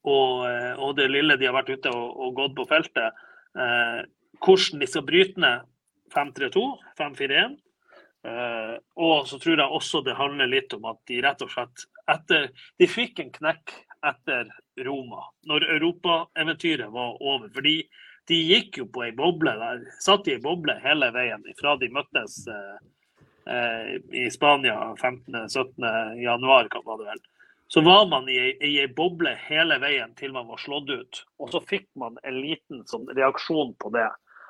Speaker 2: Og, eh, og det lille de har vært ute og, og gått på feltet. Eh, hvordan de skal bryte ned 5-3-2, 5-4-1. Eh, og så tror jeg også det handler litt om at de rett og slett etter De fikk en knekk etter Roma, når europaeventyret var over. Fordi de gikk jo på ei boble der. Satt i ei boble hele veien fra de møttes eh, eh, i Spania 15.-17. januar, hva var det vel. Så var man i ei, boble hele veien til man var slått ut. Og så fikk man en liten sånn reaksjon på det.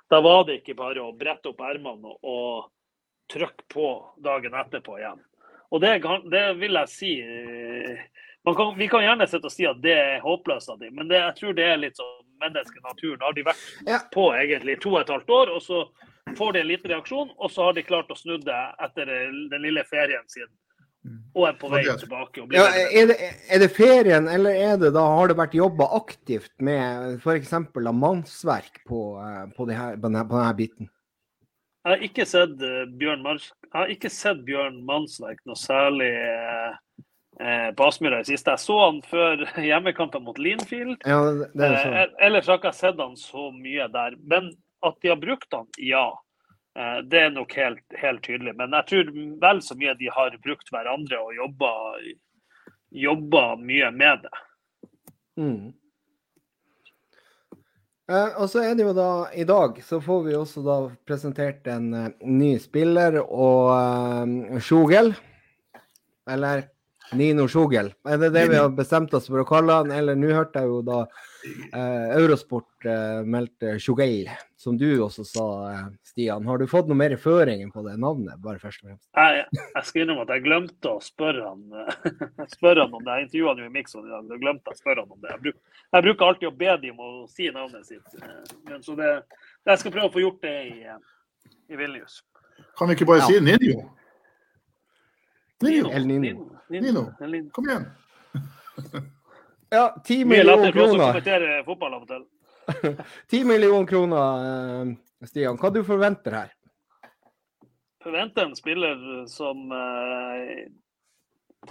Speaker 2: Da var det ikke bare å brette opp ermene og, og trykke på dagen etterpå igjen. Og det, det vil jeg si eh, man kan, Vi kan gjerne sitte og si at det er håpløst av dem, men det, jeg tror det er litt sånn menneskenaturen. Har de vært på egentlig to og et halvt år, og så får de en liten reaksjon, og så har de klart å snu det etter den lille ferien sin. Og er på vei tilbake.
Speaker 1: Ja, er, det, er det ferien, eller er det da, har det vært jobba aktivt med f.eks. mannsverk på, eh, på, her, på, denne, på denne biten?
Speaker 2: Jeg har ikke sett eh, Bjørn Mars sett Bjørn Mannsverk noe særlig eh, eh, på Aspmyra i siste. Jeg så han før hjemmekampen mot Linfield.
Speaker 1: Ja.
Speaker 2: Eh, ellers har jeg ikke sett han så mye der. Men at de har brukt han, ja. Eh, det er nok helt, helt tydelig. Men jeg tror vel så mye de har brukt hverandre og jobba, jobba mye med det.
Speaker 1: Mm. Eh, og så er det jo da I dag så får vi også da presentert en eh, ny spiller, og uh, Sjogel. Eller Nino Sjogel. Er det det vi har bestemt oss for å kalle han? Eller nå hørte jeg jo da Eurosport eh, meldte Sjogel, som du også sa, eh, Stian. Har du fått noe mer føringer på det navnet, bare først og fremst?
Speaker 2: Jeg, jeg skal innrømme at jeg glemte å spørre han, eh, spørre han om det. Jeg intervjua han jo i Mixon i dag. Da glemte å spørre han om det. Jeg, bruk, jeg bruker alltid å be dem om å si navnet sitt. eh, Men så det, jeg skal prøve å få gjort det i, eh, i Vilnius.
Speaker 3: Kan vi ikke bare
Speaker 1: Ja.
Speaker 3: si Ninjo? Ninjo,
Speaker 1: Nino.
Speaker 3: Nino.
Speaker 2: Nino. Nino.
Speaker 3: kom igjen.
Speaker 1: Ja, ti millioner kroner. Ti millioner kroner, Stian. Hva du forventer her?
Speaker 2: forventer en spiller som eh,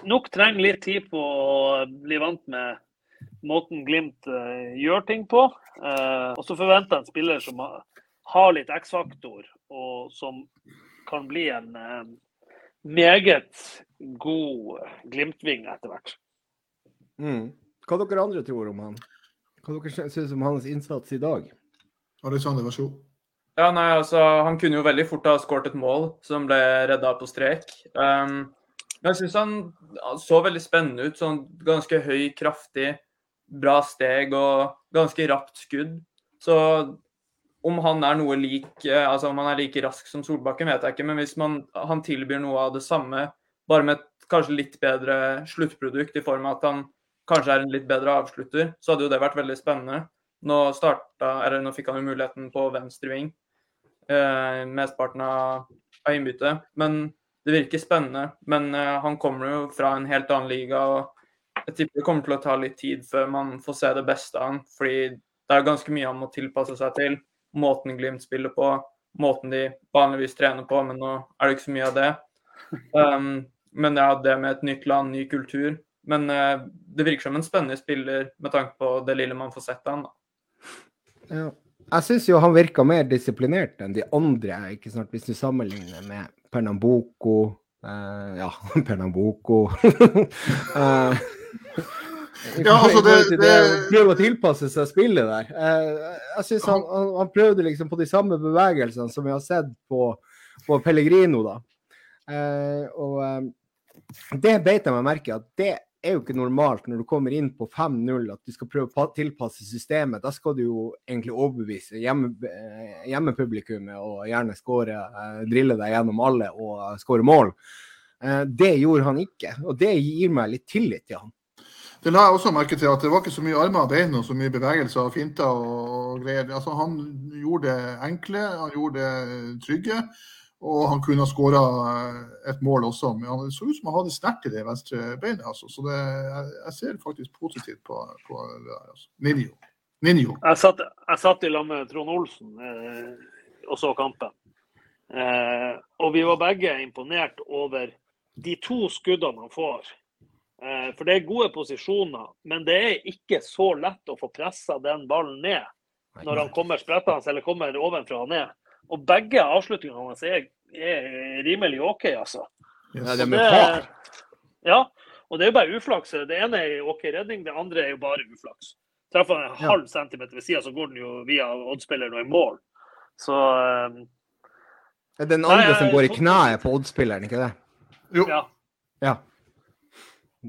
Speaker 2: nok trenger litt tid på å bli vant med måten Glimt eh, gjør ting på. Eh, og så forventer jeg en spiller som har, litt X-faktor, og som kan bli en meget god Glimt-ving etter hvert.
Speaker 1: Mm. Hva dere andre tror om han? Hva dere syns om hans innsats i dag?
Speaker 3: Alexander, vær så god.
Speaker 4: Ja, nei, altså, Han kunne jo veldig fort ha skåret et mål som ble redda på strek. Um, men jeg syns han så veldig spennende ut. sånn Ganske høy, kraftig, bra steg og ganske rapt skudd. Så om han er noe lik, eh, altså om han er like rask som Solbakken, vet jeg ikke. Men hvis man, han tilbyr noe av det samme, bare med et kanskje litt bedre sluttprodukt, i form av at han kanskje er en litt bedre avslutter, så hadde jo det vært veldig spennende. Nå, starta, eller nå fikk han jo muligheten på venstre ving eh, mesteparten av, av innbyttet. Men det virker spennende. Men eh, han kommer jo fra en helt annen liga. og Jeg tipper det kommer til å ta litt tid før man får se det beste av han. Fordi det er ganske mye han må tilpasse seg til. Måten Glimt spiller på, måten de vanligvis trener på, men nå er det ikke så mye av det. Um, men ja, det med et nytt land, ny kultur. Men eh, det virker som en spennende spiller med tanke på det lille man får sett av han. da.
Speaker 1: Ja. Jeg syns jo han virka mer disiplinert enn de andre, ikke sant? hvis du sammenligner med Pernambuco Uh, Ja, Pernambuco uh,
Speaker 3: Ja, altså, det- det...
Speaker 1: det- Prøve å tilpasse seg spillet der. Uh, jeg syns han, han, han prøvde liksom på de samme bevegelsene som vi har sett på, på Pellegrino, da. Eh, og det beit jeg meg merke i at det er jo ikke normalt når du kommer inn på 5-0 at du skal prøve å tilpasse systemet. Da skal du jo egentlig overbevise hjemme, eh, og gjerne score, eh, drille deg gjennom alle og eh, skåre mål. Det gjorde han ikke, og det gir meg litt tillit til han.
Speaker 3: Det la jeg også merke til at det var ikke så mye armer og bein og så mye bevegelser og finter og greier. Altså, han gjorde det enkle, han gjorde det trygge. Og han kunne ha skåra et mål også. Men han så ut som han hadde sterkt i det venstre beinet. Altså. Så det, jeg, jeg ser faktisk positivt på, på det der. Altså. Ninjo. Ninjo.
Speaker 2: Jeg satt, jeg satt i lag med Trond Olsen eh, og så kampen. Eh, og vi var begge imponert over de to skuddene han får. Eh, for det er gode posisjoner, men det er ikke så lett å få pressa den ballen ned når han kommer sprettende eller kommer ovenfra og ned. Og begge avslutningene hans er, er rimelig OK, altså.
Speaker 1: Ja, det
Speaker 2: er
Speaker 1: med fart.
Speaker 2: Ja, og det er jo bare uflaks. Det ene er OK redning, det andre er jo bare uflaks. Treffer han en
Speaker 1: Ja.
Speaker 2: halv centimeter ved sida, så går den jo via oddspilleren og i mål. Så eh,
Speaker 1: Det er den andre
Speaker 2: nei,
Speaker 1: som går i kneet på oddspilleren, ikke det?
Speaker 3: Jo.
Speaker 2: ja.
Speaker 1: Ja.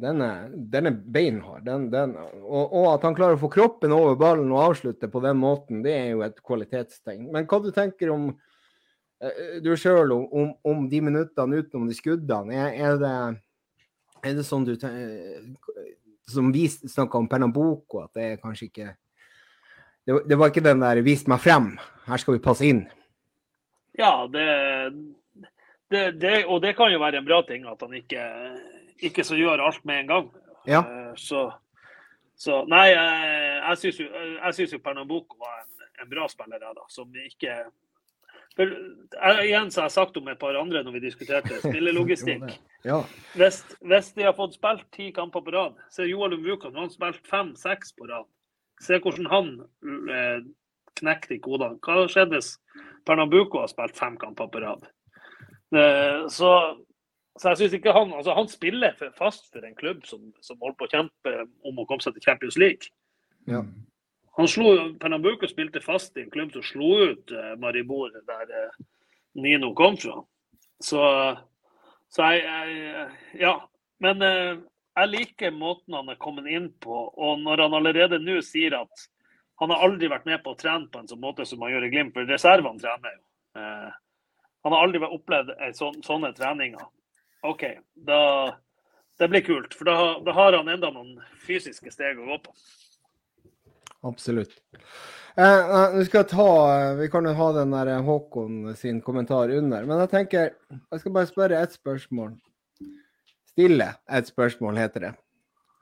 Speaker 1: Den er, den er beinhard. Den, den, og, og at han klarer å få kroppen over ballen og avslutte på den måten, det er jo et kvalitetstegn. Men hva du tenker om eh, du sjøl om, om, de minuttene utenom de skuddene? Er, er, det, er det sånn du tenker Som vi snakka om Pernambuco, at det er kanskje ikke det, det var ikke den der 'vis meg frem', her skal vi passe inn.
Speaker 2: Ja, det, det, det, og det kan jo være en bra ting at han ikke, ikke så gjør alt med en gang.
Speaker 1: Ja.
Speaker 2: Eh, Så, så Nei, jeg, jeg syns jo, jeg synes jo Pernambuco var en, en bra spiller, jeg, da, som ikke for, jeg, Igjen så har jeg sagt om et par andre når vi diskuterte spillelogistikk.
Speaker 1: Ja.
Speaker 2: Hvis, hvis de har fått spilt ti kamper på rad, så er Joalum har han spilt fem-seks på rad. Se hvordan han eh, knekker de kodene. Hva skjedde hvis Pernambuco har spilt fem kamper på rad? Eh, så, så jeg synes ikke han altså Han spiller for, fast for en klubb som, som holder på å kjempe om å komme seg til Champions League.
Speaker 1: Ja.
Speaker 2: Han slo, Pernambuco spilte fast i en klubb som slo ut eh, Maribor, der eh, Nino kom fra. Så, så jeg, jeg Ja. Men eh, jeg liker måten han er kommet inn på. Og når han allerede nå sier at han har aldri vært med på å trene på en sånn måte som han gjør i Glimt, for reservene trener jo. Eh, han har aldri opplevd sånn, sånne treninger. OK, da det blir kult. For da, da har han enda noen fysiske steg å gå på.
Speaker 1: Absolutt. Eh, vi, skal ta, vi kan jo ha den der Håkon sin kommentar under. Men jeg tenker, jeg skal bare spørre ett spørsmål. Stille et spørsmål, heter det.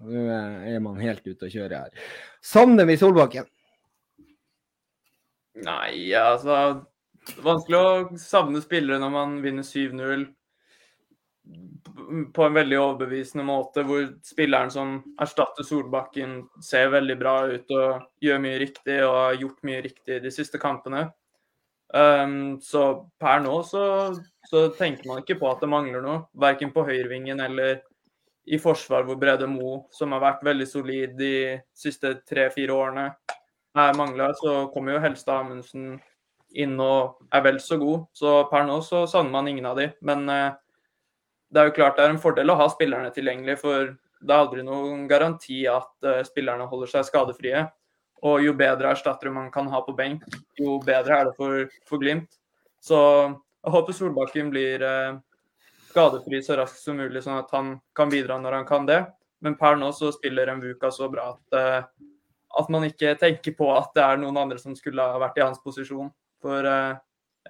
Speaker 1: Nå er man helt ute å kjøre her. Savner vi Solbakken?
Speaker 4: Nei, altså Vanskelig å savne spillere når man vinner 7-0 på en veldig overbevisende måte, hvor spilleren som erstatter Solbakken, ser veldig bra ut og gjør mye riktig og har gjort mye riktig de siste kampene. Um, så per nå så, så, tenker man ikke på at det mangler noe, verken på høyrevingen eller i forsvar, hvor Brede Mo, som har vært veldig solid de siste tre-fire årene, er mangla. Så kommer jo Helstad Amundsen inn og er vel så god. Så per nå så savner man ingen av de. Men uh, det er jo klart det er en fordel å ha spillerne tilgjengelig, for det er aldri noen garanti at uh, spillerne holder seg skadefrie. Og jo bedre erstattere man kan ha på benk, jo bedre er det for, for Glimt. Så jeg håper Solbakken blir uh, skadefri så raskt som mulig, sånn at han kan bidra når han kan det. Men per nå så spiller Mvuka så bra at, uh, at man ikke tenker på at det er noen andre som skulle ha vært i hans posisjon. For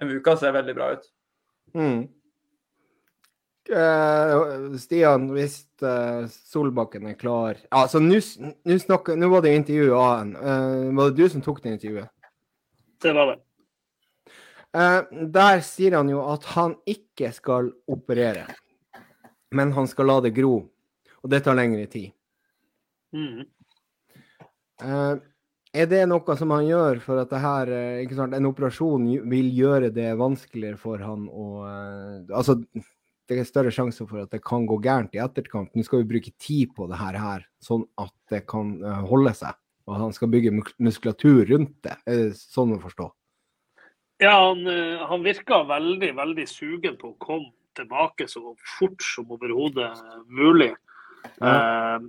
Speaker 4: Mvuka ser veldig bra ut.
Speaker 1: Mm. Uh, Stian, hvis uh, Solbakken er klar altså, Nå var det intervjuet av han. Uh, var det du som tok det intervjuet?
Speaker 2: Det var det.
Speaker 1: der sier han jo at han ikke skal operere, men han skal la det gro. Og det tar lengre tid.
Speaker 2: Mm.
Speaker 1: er det noe som han gjør for at det her, ikke sant, en operasjon vil gjøre det vanskeligere for han å Altså det er større sjanse for at det kan gå gærent i etterkant. Nå skal vi bruke tid på det her, sånn at det kan holde seg. Og han skal bygge muskulatur rundt det. Det sånn å forstå?
Speaker 2: Ja, han, han virka veldig, veldig sugen på å komme tilbake så fort som overhodet mulig. Ja. Eh,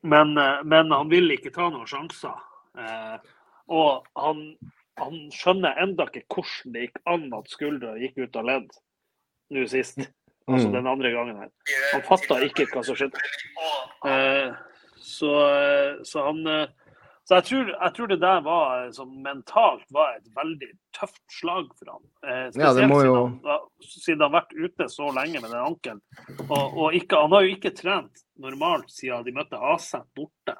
Speaker 2: men, men, han vil ikke ta noen sjanser. Eh, og han, han skjønner enda ikke hvordan det gikk an at skuldra gikk ut av ledd nå sist. Altså den andre gangen her. Han fatta ikke hva som skjedde. Eh, så, så, han Så jeg tror, jeg tror, det der var som mentalt var et veldig tøft slag for han. Eh,
Speaker 1: ja, det må jo...
Speaker 2: siden, han, siden han har vært ute så lenge med den ankelen. Og, og ikke, han har jo ikke trent normalt siden de møtte Aset borte.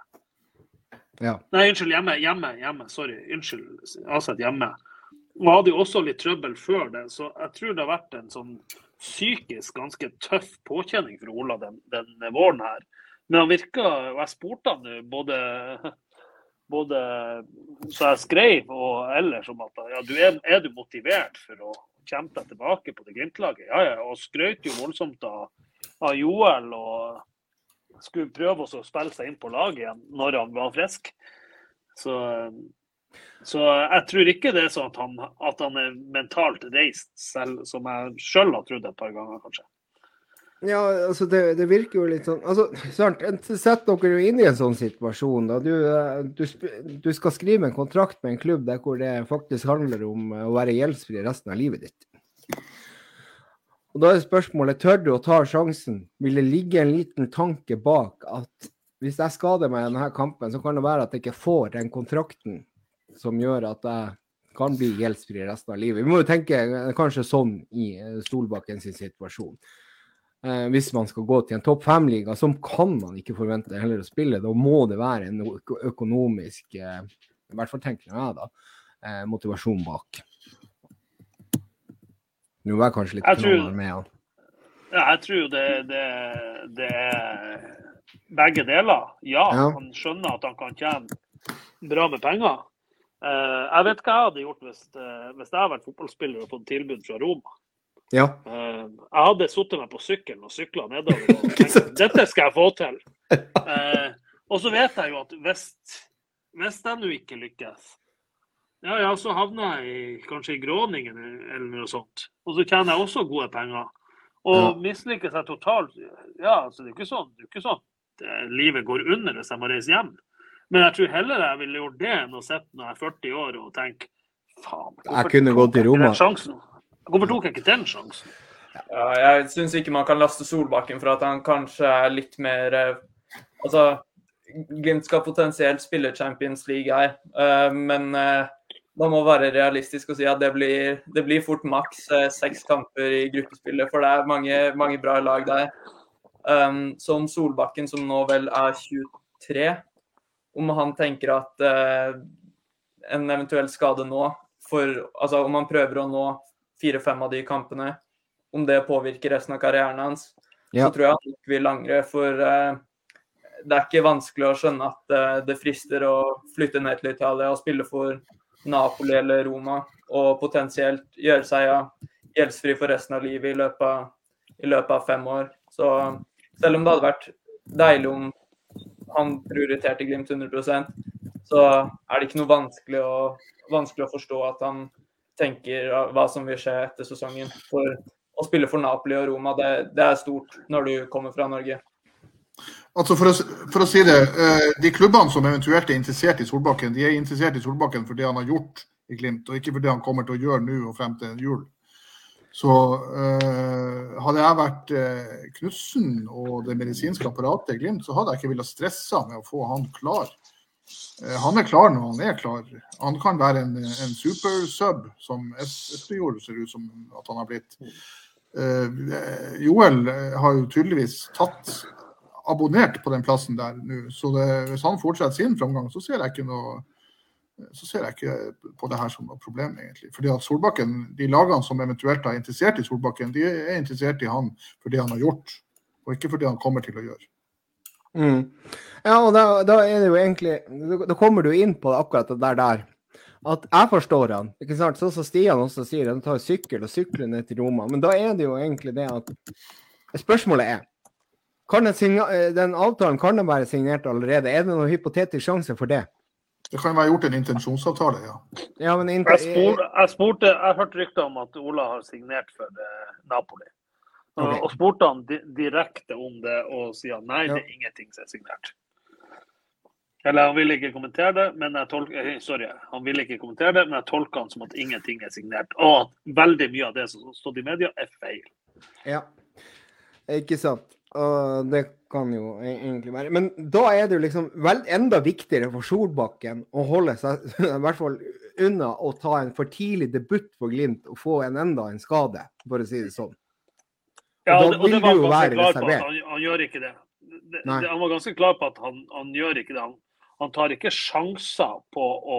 Speaker 1: Ja.
Speaker 2: Nei, unnskyld, hjemme. hjemme, hjemme, Sorry. Unnskyld. Aset hjemme. Og hadde jo også litt trøbbel før det, så jeg tror det har vært en sånn psykisk ganske tøff påkjenning for Ola den, den våren her. Men han virka Og jeg spurte han både, både så jeg skrev og ellers om at ja, du er, er, du motivert for å kjempe deg tilbake på det Glimt-laget? Ja, ja. Og skrøt jo voldsomt av, av Joel og skulle prøve å spille seg inn på laget igjen når han var frisk. Så så jeg tror ikke det er sånn at han, at han er mentalt reist selv, som jeg sjøl har trodd et par ganger, kanskje.
Speaker 1: Ja, altså det, det, virker jo litt sånn altså, sant, Sett dere jo inn i en sånn situasjon. da du, du, du, skal skrive en kontrakt med en klubb der hvor det faktisk handler om å være gjeldsfri resten av livet ditt. Og Da er spørsmålet tør du å ta sjansen. Vil det ligge en liten tanke bak at hvis jeg skader meg i denne kampen, så kan det være at jeg ikke får den kontrakten som gjør at jeg kan bli gjeldsfri resten av livet. Vi må jo tenke kanskje sånn i Solbakken sin situasjon. Eh, hvis man skal gå til en topp fem-liga, som kan man ikke forvente heller å spille. Da må det være en økonomisk, eh, i hvert fall tenker jeg da, eh, motivasjon bak. Nå var jeg kanskje litt knallhard med han.
Speaker 2: Ja, jeg tror det, det, det er begge deler. Ja,
Speaker 1: Ja.
Speaker 2: han skjønner at han kan tjene bra med penger. Eh, jeg vet hva jeg hadde gjort hvis, eh, hvis jeg hadde vært fotballspiller og fått tilbud fra Roma.
Speaker 1: Ja.
Speaker 2: Eh, jeg hadde sittet meg på sykkelen og sykla nedover og tenkt dette skal jeg få til. Og så vet jeg jo at hvis, hvis jeg nå ikke lykkes, ja ja, så havner jeg i, kanskje i Gråningen eller noe sånt. Og så tjener jeg også gode penger. Og mislykkes jeg totalt, ja, altså det er ikke sånn, det er ikke sånn livet går under hvis jeg må reise hjem. Men jeg tror heller jeg ville gjort det enn å sitte når jeg er 40 år og tenke faen,
Speaker 1: Jeg kunne gått til Roma.
Speaker 2: Hvorfor tok jeg ikke den sjansen?
Speaker 4: Ja, jeg syns ikke man kan laste Solbakken for at han kanskje er litt mer eh, Altså, Glimt skal potensielt spille Champions League her, eh, men eh, man må være realistisk og si at det blir, det blir fort maks eh, seks kamper i gruppespillet, for det er mange, mange bra lag der. Som Solbakken, som nå vel er 23, om han tenker at eh, en eventuell skade nå for, altså Om han prøver å nå fire-fem av de kampene, om det påvirker resten av karrieren hans,
Speaker 1: Ja.
Speaker 4: så tror jeg han ikke vil angre. For eh, det er ikke vanskelig å skjønne at eh, det frister å flytte ned til Italia og spille for Napoli eller Roma, og potensielt gjøre seg ja, gjeldsfri for resten av livet i løpet av, i løpet av fem år. Så selv om det hadde vært deilig om han prioriterte Glimt 100 så er det ikke noe vanskelig å, vanskelig å forstå at han tenker hva som vil skje etter sesongen. For å spille for Napoli og Roma, det, det er stort når du kommer fra Norge.
Speaker 3: Altså for, å, for å si det, eh, De klubbene som eventuelt er interessert i Solbakken, de er interessert i Solbakken for det han har gjort i Glimt, og ikke for det han kommer til å gjøre nå og frem til jul. Så eh, hadde jeg vært uh, Knutsen og det medisinske apparatet i Glimt, så hadde jeg ikke villet stresse med å få han klar. Eh, han er klar når han er klar. Han kan være en, en supersub, som Es- Espejord ser ut som at han har blitt. Eh, Joel eh, har jo tydeligvis tatt abonnert på den plassen der nå. Så det, hvis han fortsetter sin framgang, så ser jeg ikke noe så ser jeg ikke på det her som noe problem, egentlig. Fordi at Solbakken, De lagene som eventuelt er interessert i Solbakken, de er interessert i han for det han har gjort, og ikke for det han kommer til å gjøre.
Speaker 1: Mm. Ja, og da, da er det jo egentlig Da kommer du inn på akkurat det der der. At jeg forstår han. ikke sant? Sånn som Stian også sier, han tar sykkel og sykler ned til Roma. Men da er det jo egentlig det at Spørsmålet er kan den, den avtalen kan den være signert allerede? Er det noen hypotetisk sjanse for det?
Speaker 3: Det kan være gjort en intensjonsavtale, ja.
Speaker 1: Ja, men
Speaker 2: Jeg, spor, jeg spurte, jeg hørte rykter om at Ola har signert for eh, Napoli. Og, og spurte han direkte om det, og sier nei,
Speaker 1: Ja.
Speaker 2: det er ingenting som er signert. Eller han ville ikke kommentere det, men jeg tolker, eh, sorry, han ville ikke kommentere det, men jeg tolker han som at ingenting er signert. Og at veldig mye av det som stod i media, er feil.
Speaker 1: Ja, ikke sant. Og det kan jo e- egentlig være. Men da er det jo liksom vel enda viktigere for Solbakken å holde seg i hvert fall unna å ta en for tidlig debut for Glimt og få en enda en skade, for å si det sånn.
Speaker 2: Ja,
Speaker 1: da
Speaker 2: og det, og det var han klar på at han, han gjør ikke det. det, det han var ganske klar på at han, han gjør ikke det. Han, han tar ikke sjanser på å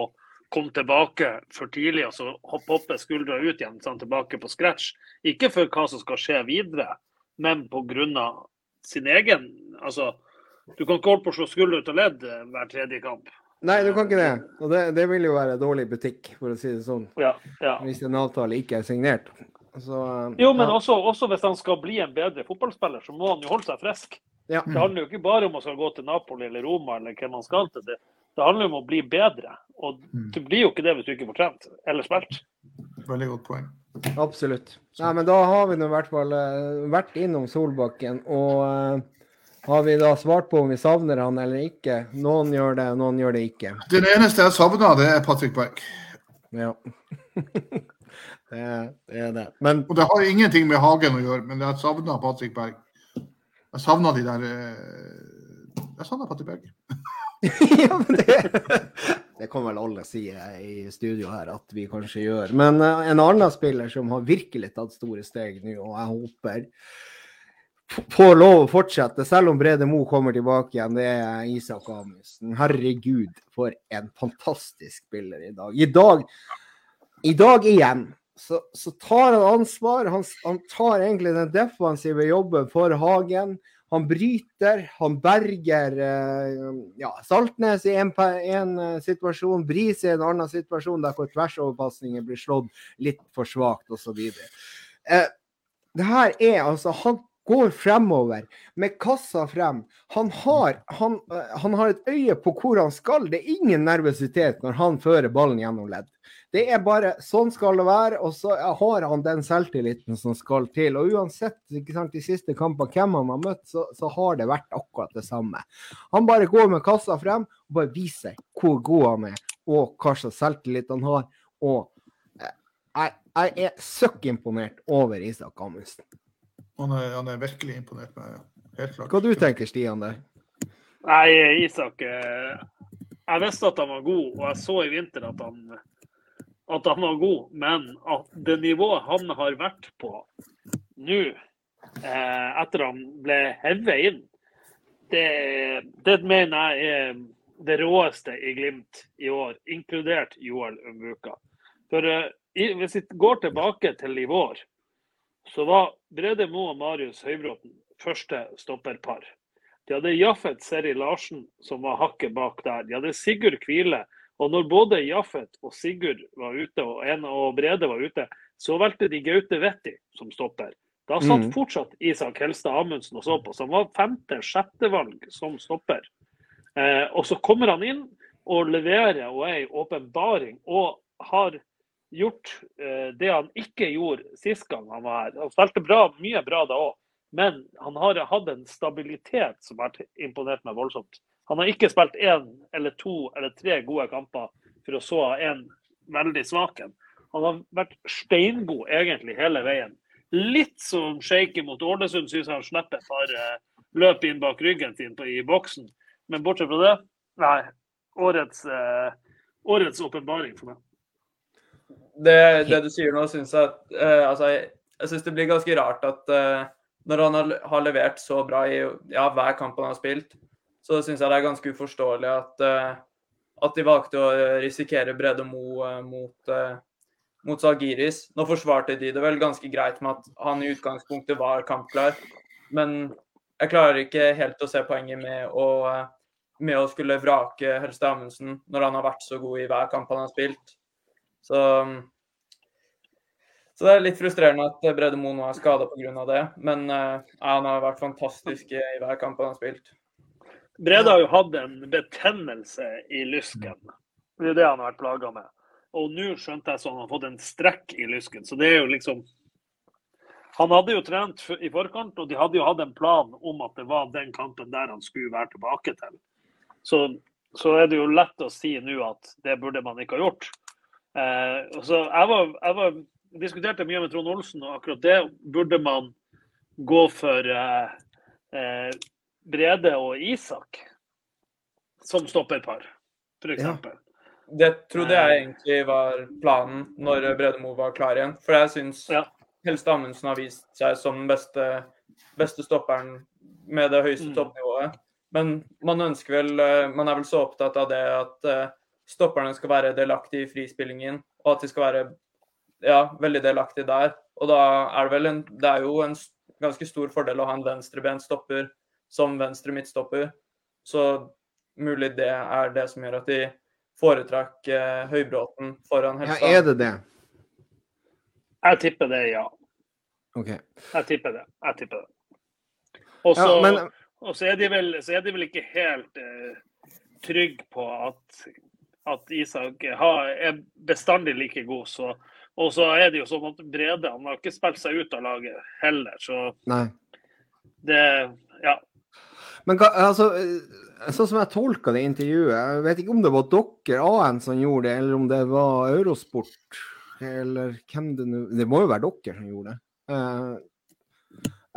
Speaker 2: komme tilbake for tidlig og så hoppe opp, skuldra ut igjen, sånn tilbake på scratch. Ikke for hva som skal skje videre, men pga. Sin egen Altså, du kan ikke holde på å slå skulder ut av ledd eh, hver tredje kamp.
Speaker 1: Nei, du kan ikke det. Og det, det vil jo være dårlig butikk, for å si det sånn.
Speaker 2: Ja, ja.
Speaker 1: Hvis en avtale ikke er signert. Så,
Speaker 2: Jo, men
Speaker 1: ja.
Speaker 2: også, også hvis han skal bli en bedre fotballspiller, så må han jo holde seg frisk.
Speaker 1: Ja.
Speaker 2: Det handler jo ikke bare om å skal gå til Napoli eller Roma eller hvem han skal til. Det, det handler jo om å bli bedre. Og
Speaker 3: Mm.
Speaker 2: du blir jo ikke det hvis du ikke får trent eller spilt.
Speaker 3: Veldig godt poeng.
Speaker 1: Absolutt. Nei, men da har vi nå i hvert fall eh, vært innom Solbakken. Og eh, har vi da svart på om vi savner han eller ikke? Noen gjør det, noen gjør det ikke.
Speaker 3: Den eneste jeg savner, det er Patrick Berg.
Speaker 1: Ja. det, er, det. Men
Speaker 3: Og det har ingenting med Hagen å gjøre, men jeg savna Patrick Berg. Jeg savna de der eh, Jeg savna Patrick Berg.
Speaker 1: ja, men det, det kan vel alle si i studio her at vi kanskje gjør. Men eh, en annen spiller som har virkelig tatt store steg nå, og jeg håper får lov å fortsette, selv om Brede Mo kommer tilbake igjen. Det er Isak Amundsen. Herregud, for en fantastisk spiller i dag. I dag, i dag igjen så, så tar han ansvar. Han, han, tar egentlig den defensive jobben for Hagen. Han bryter, han berger eh, ja, Saltnes i en, en uh, situasjon, Bris i en annen situasjon der hvor tversoverpasningen blir slått litt for svakt osv. Eh, det her er altså Han går fremover med kassa frem. Han har, han, han har, et øye på hvor han skal. Det er ingen nervøsitet når han fører ballen gjennom ledd. Det er bare sånn skal det være, og så har han den selvtilliten som skal til. Og uansett sant, de siste kampene hvem han har møtt, så, så, har det vært akkurat det samme. Han bare går med kassa frem og bare viser hvor god han er, og hva slags selvtillit han har. Og eh, jeg, jeg er søkk imponert over Isak Amundsen.
Speaker 3: Han er, han er virkelig imponert meg, helt klart.
Speaker 1: Hva du tenker Stian der?
Speaker 2: Nei, Isak eh, Jeg visste at han var god, og jeg så i vinter at han, at han var god. Men at det nivået han har vært på nå, eh, etter han ble hevet inn, det, det mener jeg er det råeste i Glimt i år, inkludert Joel Umbuka. For eh, hvis vi går tilbake til i vår, så var Brede Moe og Marius Høybråten første stopperpar. De hadde Jaffet Seri Larsen, som var hakket bak der. De hadde Sigurd Kvile. Og når både Jaffet og Sigurd var ute, og, en, og Brede var ute, så valgte de Gaute Vetti som stopper. Da satt mm. fortsatt Isak Helstad Amundsen og så på, som var femte-sjette-valg som stopper. Eh, og så kommer han inn og leverer og er i åpenbaring og har gjort eh, det han ikke gjorde sist gang han var her. Han spilte bra, mye bra da òg, men han har hatt en stabilitet som har imponert meg voldsomt. Han har ikke spilt én eller to eller tre gode kamper for å så ha en veldig svak en. Han har vært steingod egentlig hele veien. Litt som shaky mot Ålesund, syns han slipper et par eh, løp inn bak ryggen sin i boksen. Men bortsett fra det, nei. Årets, eh, årets åpenbaring for meg
Speaker 4: det, det, du sier nå, syns jeg uh, altså, jeg, jeg synes det blir ganske rart at uh, når han har, har, levert så bra i ja, hver kamp han har spilt, så syns jeg det er ganske uforståelig at, uh, at de valgte å risikere Brede Mo mot, mot Zalgiris. Nå forsvarte de det vel ganske greit med at han i utgangspunktet var kampklar, men jeg klarer ikke helt å se poenget med å, med å skulle vrake Helste Amundsen når han har vært så god i hver kamp han har spilt. Så, så det er litt frustrerende at Brede Moe nå er skada pga. det. Men uh, han har vært fantastisk i, hver kamp han har spilt.
Speaker 2: Brede har jo hatt en betennelse i lysken. Det er det han har vært plaga med. Og nå skjønte jeg så han har fått en strekk i lysken. Så det er jo liksom Han hadde jo trent i forkant, og de hadde jo hatt en plan om at det var den kampen der han skulle være tilbake til. Så, så er det jo lett å si nå at det burde man ikke ha gjort. Eh, så jeg, var, jeg var, diskuterte mye med Trond Olsen, og akkurat det burde man gå for eh, eh, Brede og Isak som stopperpar, f.eks. Ja.
Speaker 4: Det trodde jeg eh. egentlig var planen når Brede Mo var klar igjen. For jeg syns ja. Helste Amundsen har vist seg som den beste, beste stopperen med det høyeste mm. toppnivået. Men man ønsker vel eh, Man er vel så opptatt av det at eh, stopperne skal være delaktige i frispillingen, og at de skal være ja, veldig delaktige der. Og da er det vel en Det er jo en ganske stor fordel å ha en venstrebent stopper som venstre midtstopper. Så mulig det er det som gjør at de foretrakk eh, Høybråten foran Helstad.
Speaker 1: Ja, er det det?
Speaker 2: Jeg tipper det, ja.
Speaker 1: OK.
Speaker 2: Jeg tipper det. Jeg tipper det. Og så, ja, men... er, de vel, så er de vel ikke helt eh, trygge på at at Isak er bestandig like god. Så, og så er det jo sånn at Brede han har ikke spilt seg ut av laget heller, så
Speaker 1: Nei.
Speaker 2: det Ja.
Speaker 1: Men altså, sånn som jeg tolka det intervjuet, jeg vet ikke om det var dere AN som gjorde det, eller om det var Eurosport, eller hvem det nå Det må jo være dere som gjorde det.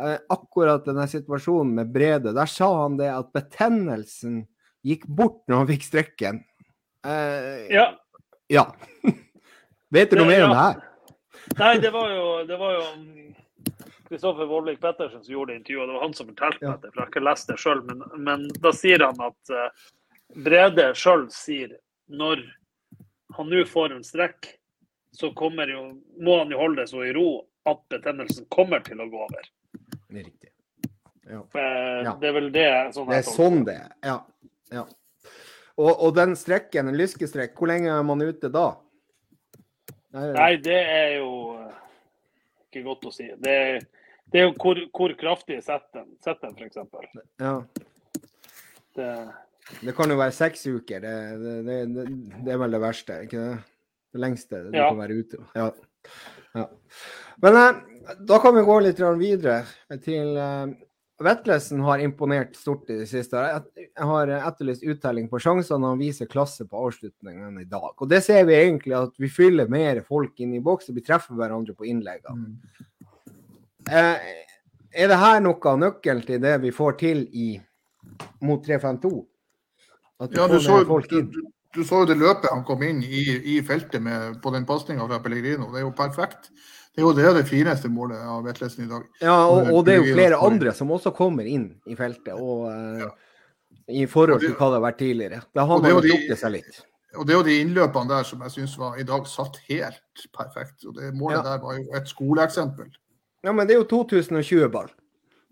Speaker 1: Eh, akkurat denne situasjonen med Brede, der sa han det at betennelsen gikk bort når han fikk strekken.
Speaker 2: Uh, ja.
Speaker 1: ja. Vet du noe mer om det her?
Speaker 2: Nei, det var jo, det var jo Kristoffer Vollvik Pettersen som gjorde det intervjuet. Det var han som fortalte
Speaker 1: Ja.
Speaker 2: meg det, for jeg har ikke lest det sjøl. Men, men da sier han at uh, Brede sjøl sier når han nå får en strekk, så kommer jo, må han jo holde det så i ro at betennelsen kommer til å gå over.
Speaker 1: Det er riktig. Ja.
Speaker 2: Uh,
Speaker 1: Ja.
Speaker 2: Det er vel det sånn
Speaker 1: Det er sånn det er. Ja. ja. Og, og den strekken, en lyskestrekk, hvor lenge er man ute da? Nei,
Speaker 2: Nei, det er jo eh, ikke godt å si. Det, det er jo hvor, hvor kraftig setter den, setter den f.eks.
Speaker 1: Ja.
Speaker 2: Det,
Speaker 1: Det kan jo være seks uker. Det, det, det, det, det er vel det verste, ikke det? Det lengste du
Speaker 2: Ja.
Speaker 1: kan være ute. Ja. ja. Men eh, da kan vi gå litt videre til eh, Vetlesen har imponert stort i det siste. Jeg, har etterlyst uttelling på sjansene han viser klasse på avslutningen i dag. Og det ser vi egentlig at vi fyller mer folk inn i boks, og vi treffer hverandre på innleggene.
Speaker 3: Mm.
Speaker 1: Eh, er det her noe av nøkkelen til det vi får til i mot 352? At vi
Speaker 3: Ja, du
Speaker 1: får
Speaker 3: så,
Speaker 1: folk inn?
Speaker 3: du, du så jo det løpet han kom inn i, i feltet med på den pasninga fra Pellegrino. Det er jo perfekt. Det er jo det, det fineste målet av Vetlesen i dag.
Speaker 1: Ja, og, og det er jo flere andre som også kommer inn i feltet. Og, eh,
Speaker 3: Ja.
Speaker 1: I forhold til hva det har vært tidligere. Da har man
Speaker 3: er
Speaker 1: trukket seg litt.
Speaker 3: Og det er jo de innløpene der som jeg syns var i dag satt helt perfekt. Og det målet
Speaker 1: Ja.
Speaker 3: der var jo et skoleeksempel.
Speaker 1: Ja, men det er jo 2020-ball.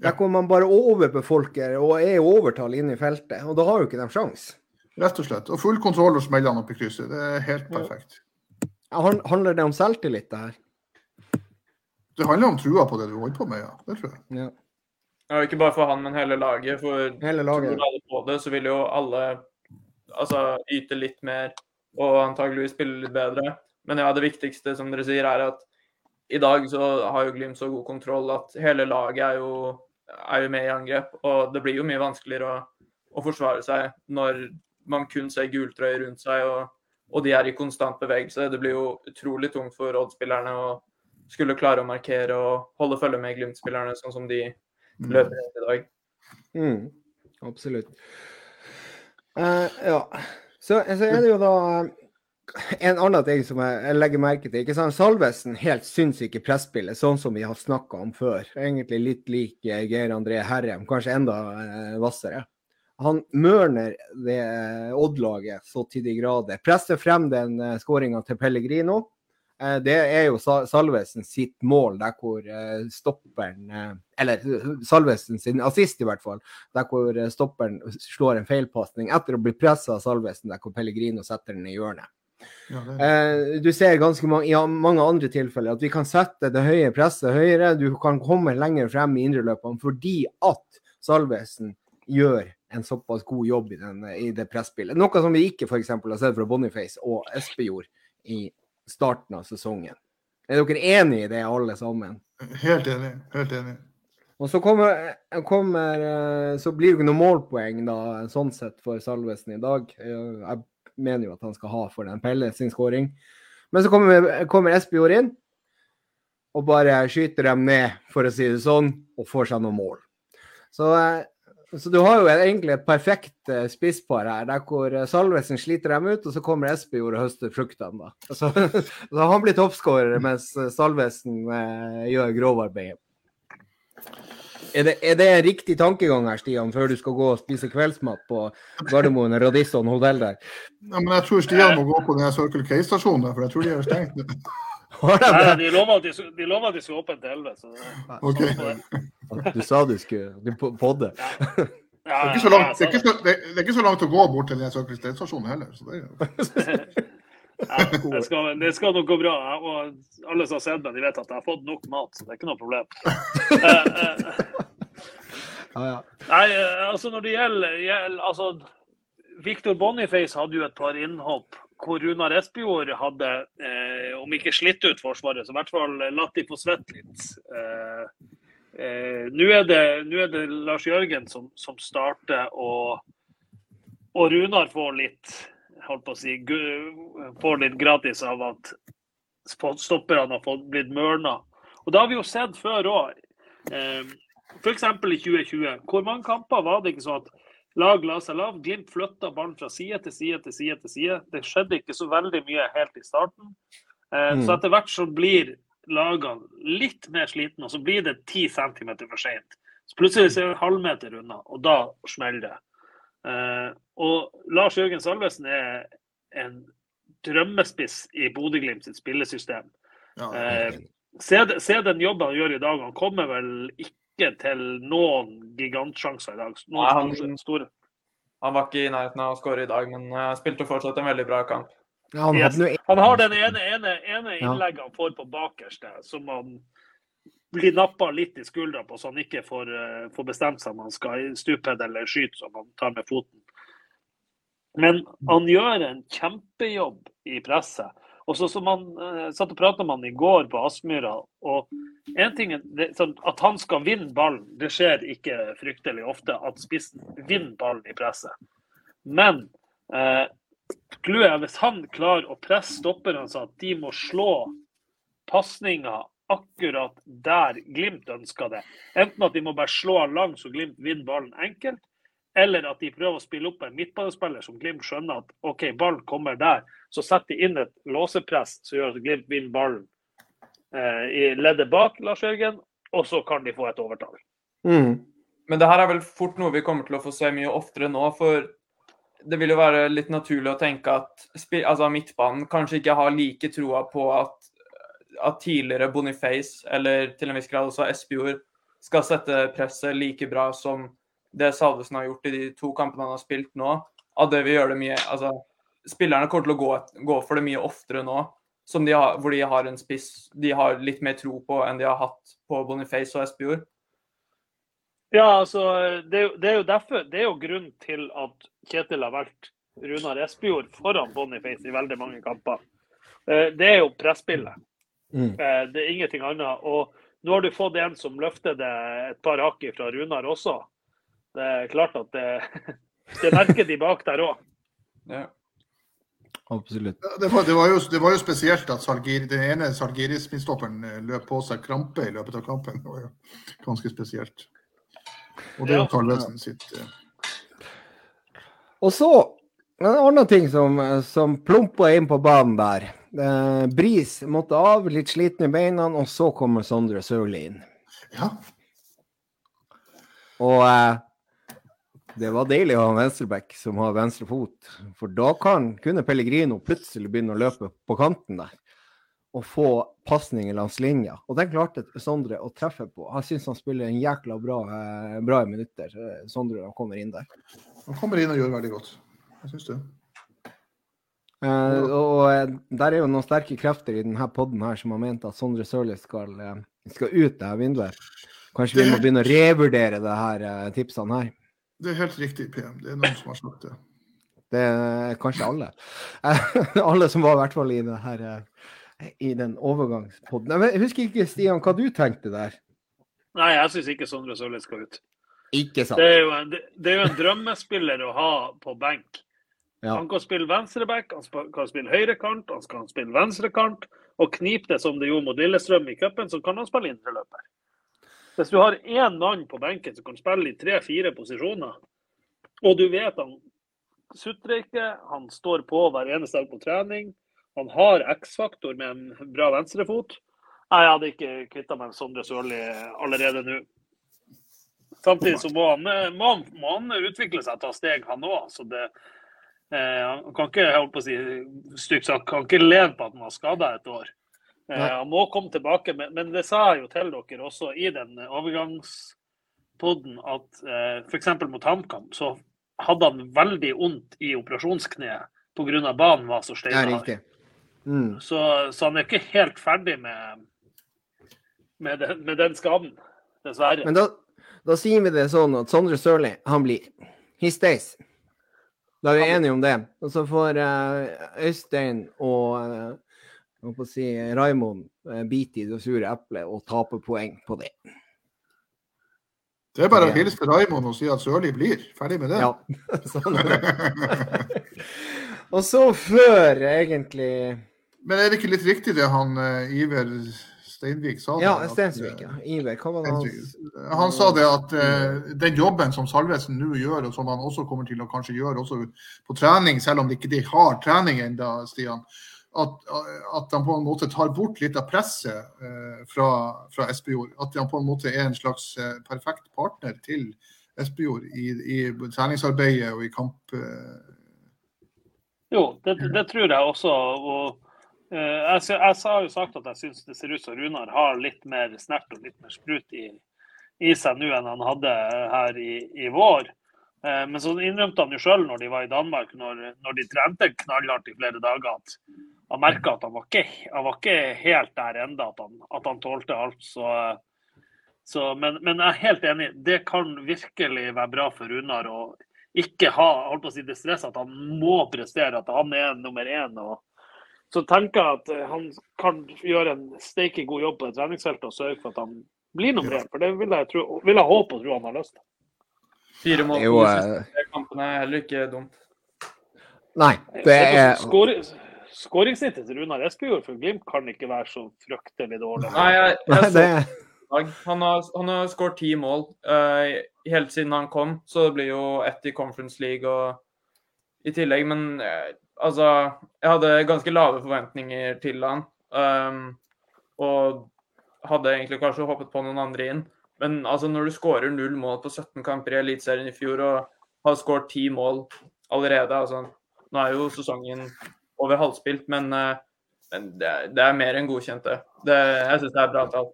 Speaker 1: Der kommer man bare overbefolker og er i overtall inne i feltet. Og da har jo ikke de sjans.
Speaker 3: Rett og slett. Og full kontroll og smellene han opp i krysset. Det er helt perfekt.
Speaker 1: Ja, Handler det om selvtillit, det her?
Speaker 3: Det handler om trua på det du holder på med, ja. Det tror jeg.
Speaker 1: Ja.
Speaker 4: Ja, ikke bare for han, men hele laget. For
Speaker 1: Hele laget.
Speaker 4: tror alle på det, så vil jo alle altså, yte litt mer og antageligvis spille litt bedre. Men ja, det viktigste, som dere sier, er at i dag så har jo Glimt så god kontroll at hele laget er jo, er jo med i angrep. Og det blir jo mye vanskeligere å, å forsvare seg når man kun ser gultrøye rundt seg og, og de er i konstant bevegelse. Det blir jo utrolig tungt for Odd-spillerne å skulle klare å markere og holde følge med Glimt-spillerne, sånn som de
Speaker 3: Mm.
Speaker 4: løper i dag.
Speaker 1: Mm, absolutt. Uh, ja. Så, så er det jo da eh, en annen ting som jeg, legger merke til. ikke sant? Salvesen helt sinnssyke presspillet, sånn som vi har snakka om før. Egentlig litt lik eh, Geir André Herrem, kanskje enda eh, hvassere. Han mørner det eh, Odd-laget så til de grader. Presser frem den skåringa til Pellegrino. Eh, det er jo Salvesen sitt mål, der hvor eh, stopperen eh, Eller Salvesen sin assist, i hvert fall. Der hvor stopperen slår en feilpasning etter å bli pressa av Salvesen, der hvor Pellegrino setter den i hjørnet.
Speaker 3: Ja, det,
Speaker 1: du ser ganske mange, i mange andre tilfeller at vi kan sette det høye presset høyere. Du kan komme lenger frem i indreløpene fordi at Salvesen gjør en såpass god jobb i, den, i det presspillet. Noe som vi ikke f.eks. har sett fra Boniface og Espejord i starten av sesongen. Er dere enig i det, alle sammen?
Speaker 3: helt enig. Helt enig.
Speaker 1: Og så kommer, kommer eh, Så blir det ikke noe målpoeng, da, sånn sett, for Salvesen i dag. Eh, Jeg mener jo at han skal ha for den Pelle sin skåring. Men så kommer, kommer Espejord inn og bare skyter dem ned, for å si det sånn, og får seg noen mål. Så, eh, så du har jo egentlig et perfekt eh, spisspar her, der hvor eh, Salvesen sliter dem ut, og så kommer Espejord og høster fruktene. da. Så, så han blir toppskårer, mens eh, Salvesen eh, gjør grovarbeidet. Er det, er det en riktig tankegang her, Stian, før du skal gå og spise kveldsmat på Gardermoen Radisson hotell der?
Speaker 3: Ja, men jeg tror Stian må gå på den Circle K-stasjonen, der, for jeg tror de er stengt. nå.
Speaker 1: De
Speaker 2: Nei, de lover at de, skal- de, lover at de skal åpne til 11. Så det,
Speaker 3: Ok.
Speaker 1: Du sa du skulle du podde.
Speaker 2: ja,
Speaker 3: Det er, ikke så langt, det, er ikke så, det, det er ikke så langt å gå bort til den Circle K-stasjonen heller. Så det er jo
Speaker 2: Ja, det, skal, det skal nok gå bra. Jeg- Og alle som har sett meg, de vet at jeg har fått nok mat, så det er ikke noe problem. Eh, eh,
Speaker 1: Ja, ja.
Speaker 2: Nei, eh, altså når det gjelder, gjelder altså, Victor Boniface hadde jo et par innhopp hvor Runar Espejord hadde, eh, om ikke slitt ut Forsvaret, så i hvert fall latt de få svette litt. Eh, eh, Nå er, det- er det Lars Jørgen som, som starter, og, og Runar får litt holdt på å si, får litt gratis av at stopperne har fått blitt mørna. Og det har vi jo sett før òg. Eh, F.eks. i 2020. Hvor mange kamper var det ikke sånn at lag la seg lav? Glimt flytta ballen fra side til side til side til side. Det skjedde ikke så veldig mye helt i starten. Eh,
Speaker 1: Mm.
Speaker 2: Så etter hvert så blir lagene litt mer slitne, og så blir det 10 cm for seint. Så plutselig er det en halvmeter unna, og da smeller det. Eh, og Lars Jørgen Salvesen er en drømmespiss i Bodø-Glimt sitt spillesystem.
Speaker 3: Ja,
Speaker 2: Eh, se, se den jobben han gjør i dag. Han kommer vel ikke til noen gigantsjanser i dag. Noen
Speaker 4: Nei, han-
Speaker 2: store.
Speaker 4: Han var ikke i nærheten av å skåre i dag, men eh, spilte fortsatt en veldig bra kamp.
Speaker 1: Ja, han
Speaker 2: Yes.
Speaker 1: en...
Speaker 2: Han har den ene, ene, ene innlegget han får på bakerste, som han blir nappa litt i skuldra på, så han ikke får, uh, får bestemt seg om han skal stupe eller skyte som han tar med foten. Men han gjør en kjempejobb i presset. Og så som han uh, satt og prata med han i går på Aspmyra, og en ting er det, sånn, At han skal vinne ballen, det skjer ikke fryktelig ofte at spissen vinner ballen i presset. Men eh, clouet er hvis han klarer å presse stopperne så at de må slå pasninger akkurat der Glimt ønsker det. Enten at de må bare slå han lang så Glimt vinner ballen enkelt, eller at de prøver å spille opp en midtbanespiller som Glimt skjønner at OK, ballen kommer der. Så setter de inn et låsepress som gjør at Glimt vinner ballen eh, i leddet bak Lars Jørgen, og så kan de få et overtall.
Speaker 1: mm.
Speaker 4: Men det her er vel fort noe vi kommer til å få se mye oftere nå, for det vil jo være litt naturlig å tenke at altså midtbanen kanskje ikke har like troa på at, at tidligere Boniface, eller til en viss grad også Espejord, skal sette presset like bra som det Salvesen har gjort i de to kampene han har spilt nå. At det vil gjøre det mye altså, Spillerne kommer til å gå, gå for det mye oftere nå, de har, hvor de har en spiss de har litt mer tro på enn de har hatt på Boniface og Espejord.
Speaker 2: Ja, altså, det, det er jo derfor, det er jo grunnen til at Kjetil har valgt Runar Espejord foran Boniface i veldig mange kamper. Eh, Det er jo presspillet.
Speaker 1: Mm.
Speaker 2: Eh, Det er ingenting annet. Og nå har du fått en som løfter det et par hakk fra Runar også. Det er klart at det, det merker de bak der òg.
Speaker 4: Ja.
Speaker 1: Absolutt.
Speaker 3: Det var, det, var jo, det var jo spesielt at Salgir, den ene Salgiris-midtstopperen eh, løp på seg krampe i løpet av kampen. Det var jo ganske spesielt. Og det er jo
Speaker 2: Ja.
Speaker 3: Salvesen sitt eh,
Speaker 1: Og så en annen ting som, som plumpa inn på banen der. Eh, Bris måtte av, litt sliten i beina, og så kommer Sondre Sørli inn.
Speaker 3: Ja.
Speaker 1: Og eh, det var deilig å ha en venstreback som har venstre fot, for da kan, kunne Pellegrino plutselig begynne å løpe på kanten der og få pasninger langs linja. Og den klarte Sondre å treffe på. Jeg syns han spiller en jækla bra, eh, bra i minutter, eh, Sondre, når han kommer inn der.
Speaker 3: Han kommer inn og gjør veldig godt. Jeg syns det.
Speaker 1: Eh, og eh, der er jo noen sterke krefter i denne podden her som har ment at Sondre Sørli skal, eh, skal ut det her vinduet. Kanskje vi må begynne å revurdere det her eh, tipsene her.
Speaker 3: Det er helt riktig, PM. Det er noen som har sagt det.
Speaker 1: Det er kanskje alle. alle som var i hvert fall i, det her, i den overgangspodden. Jeg husker ikke, Stian, hva du tenkte der.
Speaker 2: Nei, jeg syns ikke Sondre Sørli skal ut.
Speaker 1: Ikke sant?
Speaker 2: Det er, jo en, det, er jo en drømmespiller å ha på benk.
Speaker 1: Ja.
Speaker 2: Han kan spille venstreback, han kan spille høyrekant, han kan spille venstrekant. Og knipe det som det gjorde mot Lillestrøm i cupen, så kan han spille indreløper. Hvis du har én mann på benken som kan spille i tre-fire posisjoner, og du vet han sutrer ikke, han står på hver eneste dag på trening, han har X-faktor med en bra venstrefot Jeg hadde ikke kvitta meg med Sondre Sørli allerede nå. Samtidig så må han, må, han, må han utvikle seg, ta steg, han òg. Så det eh, Han kan ikke holdt på å si, stygt sagt, kan ikke leve på at han har skada et år. Eh, han må komme tilbake, men, men det sa jeg jo til dere også i den overgangspodden, at eh, f.eks. mot HamKam så hadde han veldig vondt i operasjonskneet pga. banen var så steinhard.
Speaker 1: Mm.
Speaker 2: Så, så han er ikke helt ferdig med, med, den, med den skaden, dessverre.
Speaker 1: Men da, da sier vi det sånn at Sondre Sørli, han blir. He stays. Da er vi enige om det. Og så får eh, Øystein og eh, jeg på å si, Raimond eh, bite i det sure eplet og tape poeng på det.
Speaker 3: Det er bare å hilse til Raymond og si at Sørli blir. Ferdig med det.
Speaker 1: Ja, sånn. Og så før egentlig
Speaker 3: Men er det ikke litt riktig det han Iver Steinvik sa?
Speaker 1: Ja,
Speaker 3: Steinsvik,
Speaker 1: Stensvik. Ja. Iver, hva var det
Speaker 3: han Han sa det at uh, den jobben som Salvesen nå gjør, og som han også kommer til å kanskje gjøre også på trening, selv om de ikke har trening ennå, Stian, at, at han på en måte tar bort litt av presset uh, fra, fra Espejord. At han på en måte er en slags uh, perfekt partner til Espejord i, i treningsarbeidet og i kamp.
Speaker 2: Jo, det, det, tror jeg også. og jeg, jeg, har jo sagt at jeg syns det ser ut som Runar har litt mer snert og litt mer sprut i, i seg nå enn han hadde her i, i vår. Eh, men så innrømte han jo sjøl når de var i Danmark, når, når de trente knallhardt i flere dager, at han merka at han var, ikke, han var ikke helt der ennå, at, at, han tålte alt. Så, så, men, men, jeg er helt enig. Det kan virkelig være bra for Runar å ikke ha holdt på å si, det stresset at han må prestere, at han er nummer én. Og, så tenker jeg at han kan gjøre en steike god jobb på et treningsfeltet og sørge for at han blir nummer én. For det vil jeg, tro, vil jeg håpe og tro han har lyst til.
Speaker 4: Fire mål på de siste kampene er heller ikke dumt.
Speaker 1: Nei, det er
Speaker 2: Skåringssnittet til Runar Espejord for Glimt kan ikke være så fryktelig dårlig.
Speaker 4: Nei, jeg, jeg så, han har, han har skåret ti mål uh, helt siden han kom, så det blir jo ett i Conference League og i tillegg. Men uh, altså Jeg hadde ganske lave forventninger til han. Um, og hadde egentlig kanskje håpet på noen andre inn. Men altså, når du skårer null mål på 17 kamper i Eliteserien i fjor og har skåret ti mål allerede altså, Nå er jo sesongen over halvspilt, men, eh, men det, er, det, er mer enn godkjent, det. det jeg syns det er bra tall.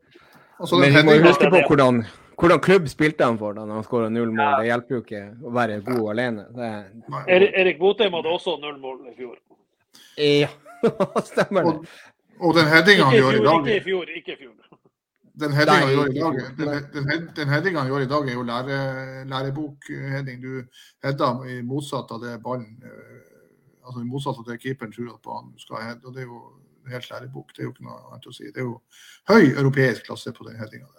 Speaker 1: Altså, men vi må huske på hvordan, hvordan klubb spilte han for da når han skåra null mål. Det hjelper jo ikke å være god alene.
Speaker 2: Det... Erik Botheim hadde også null mål i fjor.
Speaker 1: Ja, stemmer
Speaker 3: det. Og, og den headinga han gjør i dag
Speaker 2: Ikke i fjor, ikke i fjor.
Speaker 3: Den headinga han gjør i dag, den, den, den gjør i dag er jo lære, lærebokheading. Du header i motsatt av det ballen eh, altså I motsatt av det keeperen tror at banen skal heade. og Det er jo helt lærebok. Det er jo ikke noe annet å si. Det er jo høy europeisk klasse på den headinga.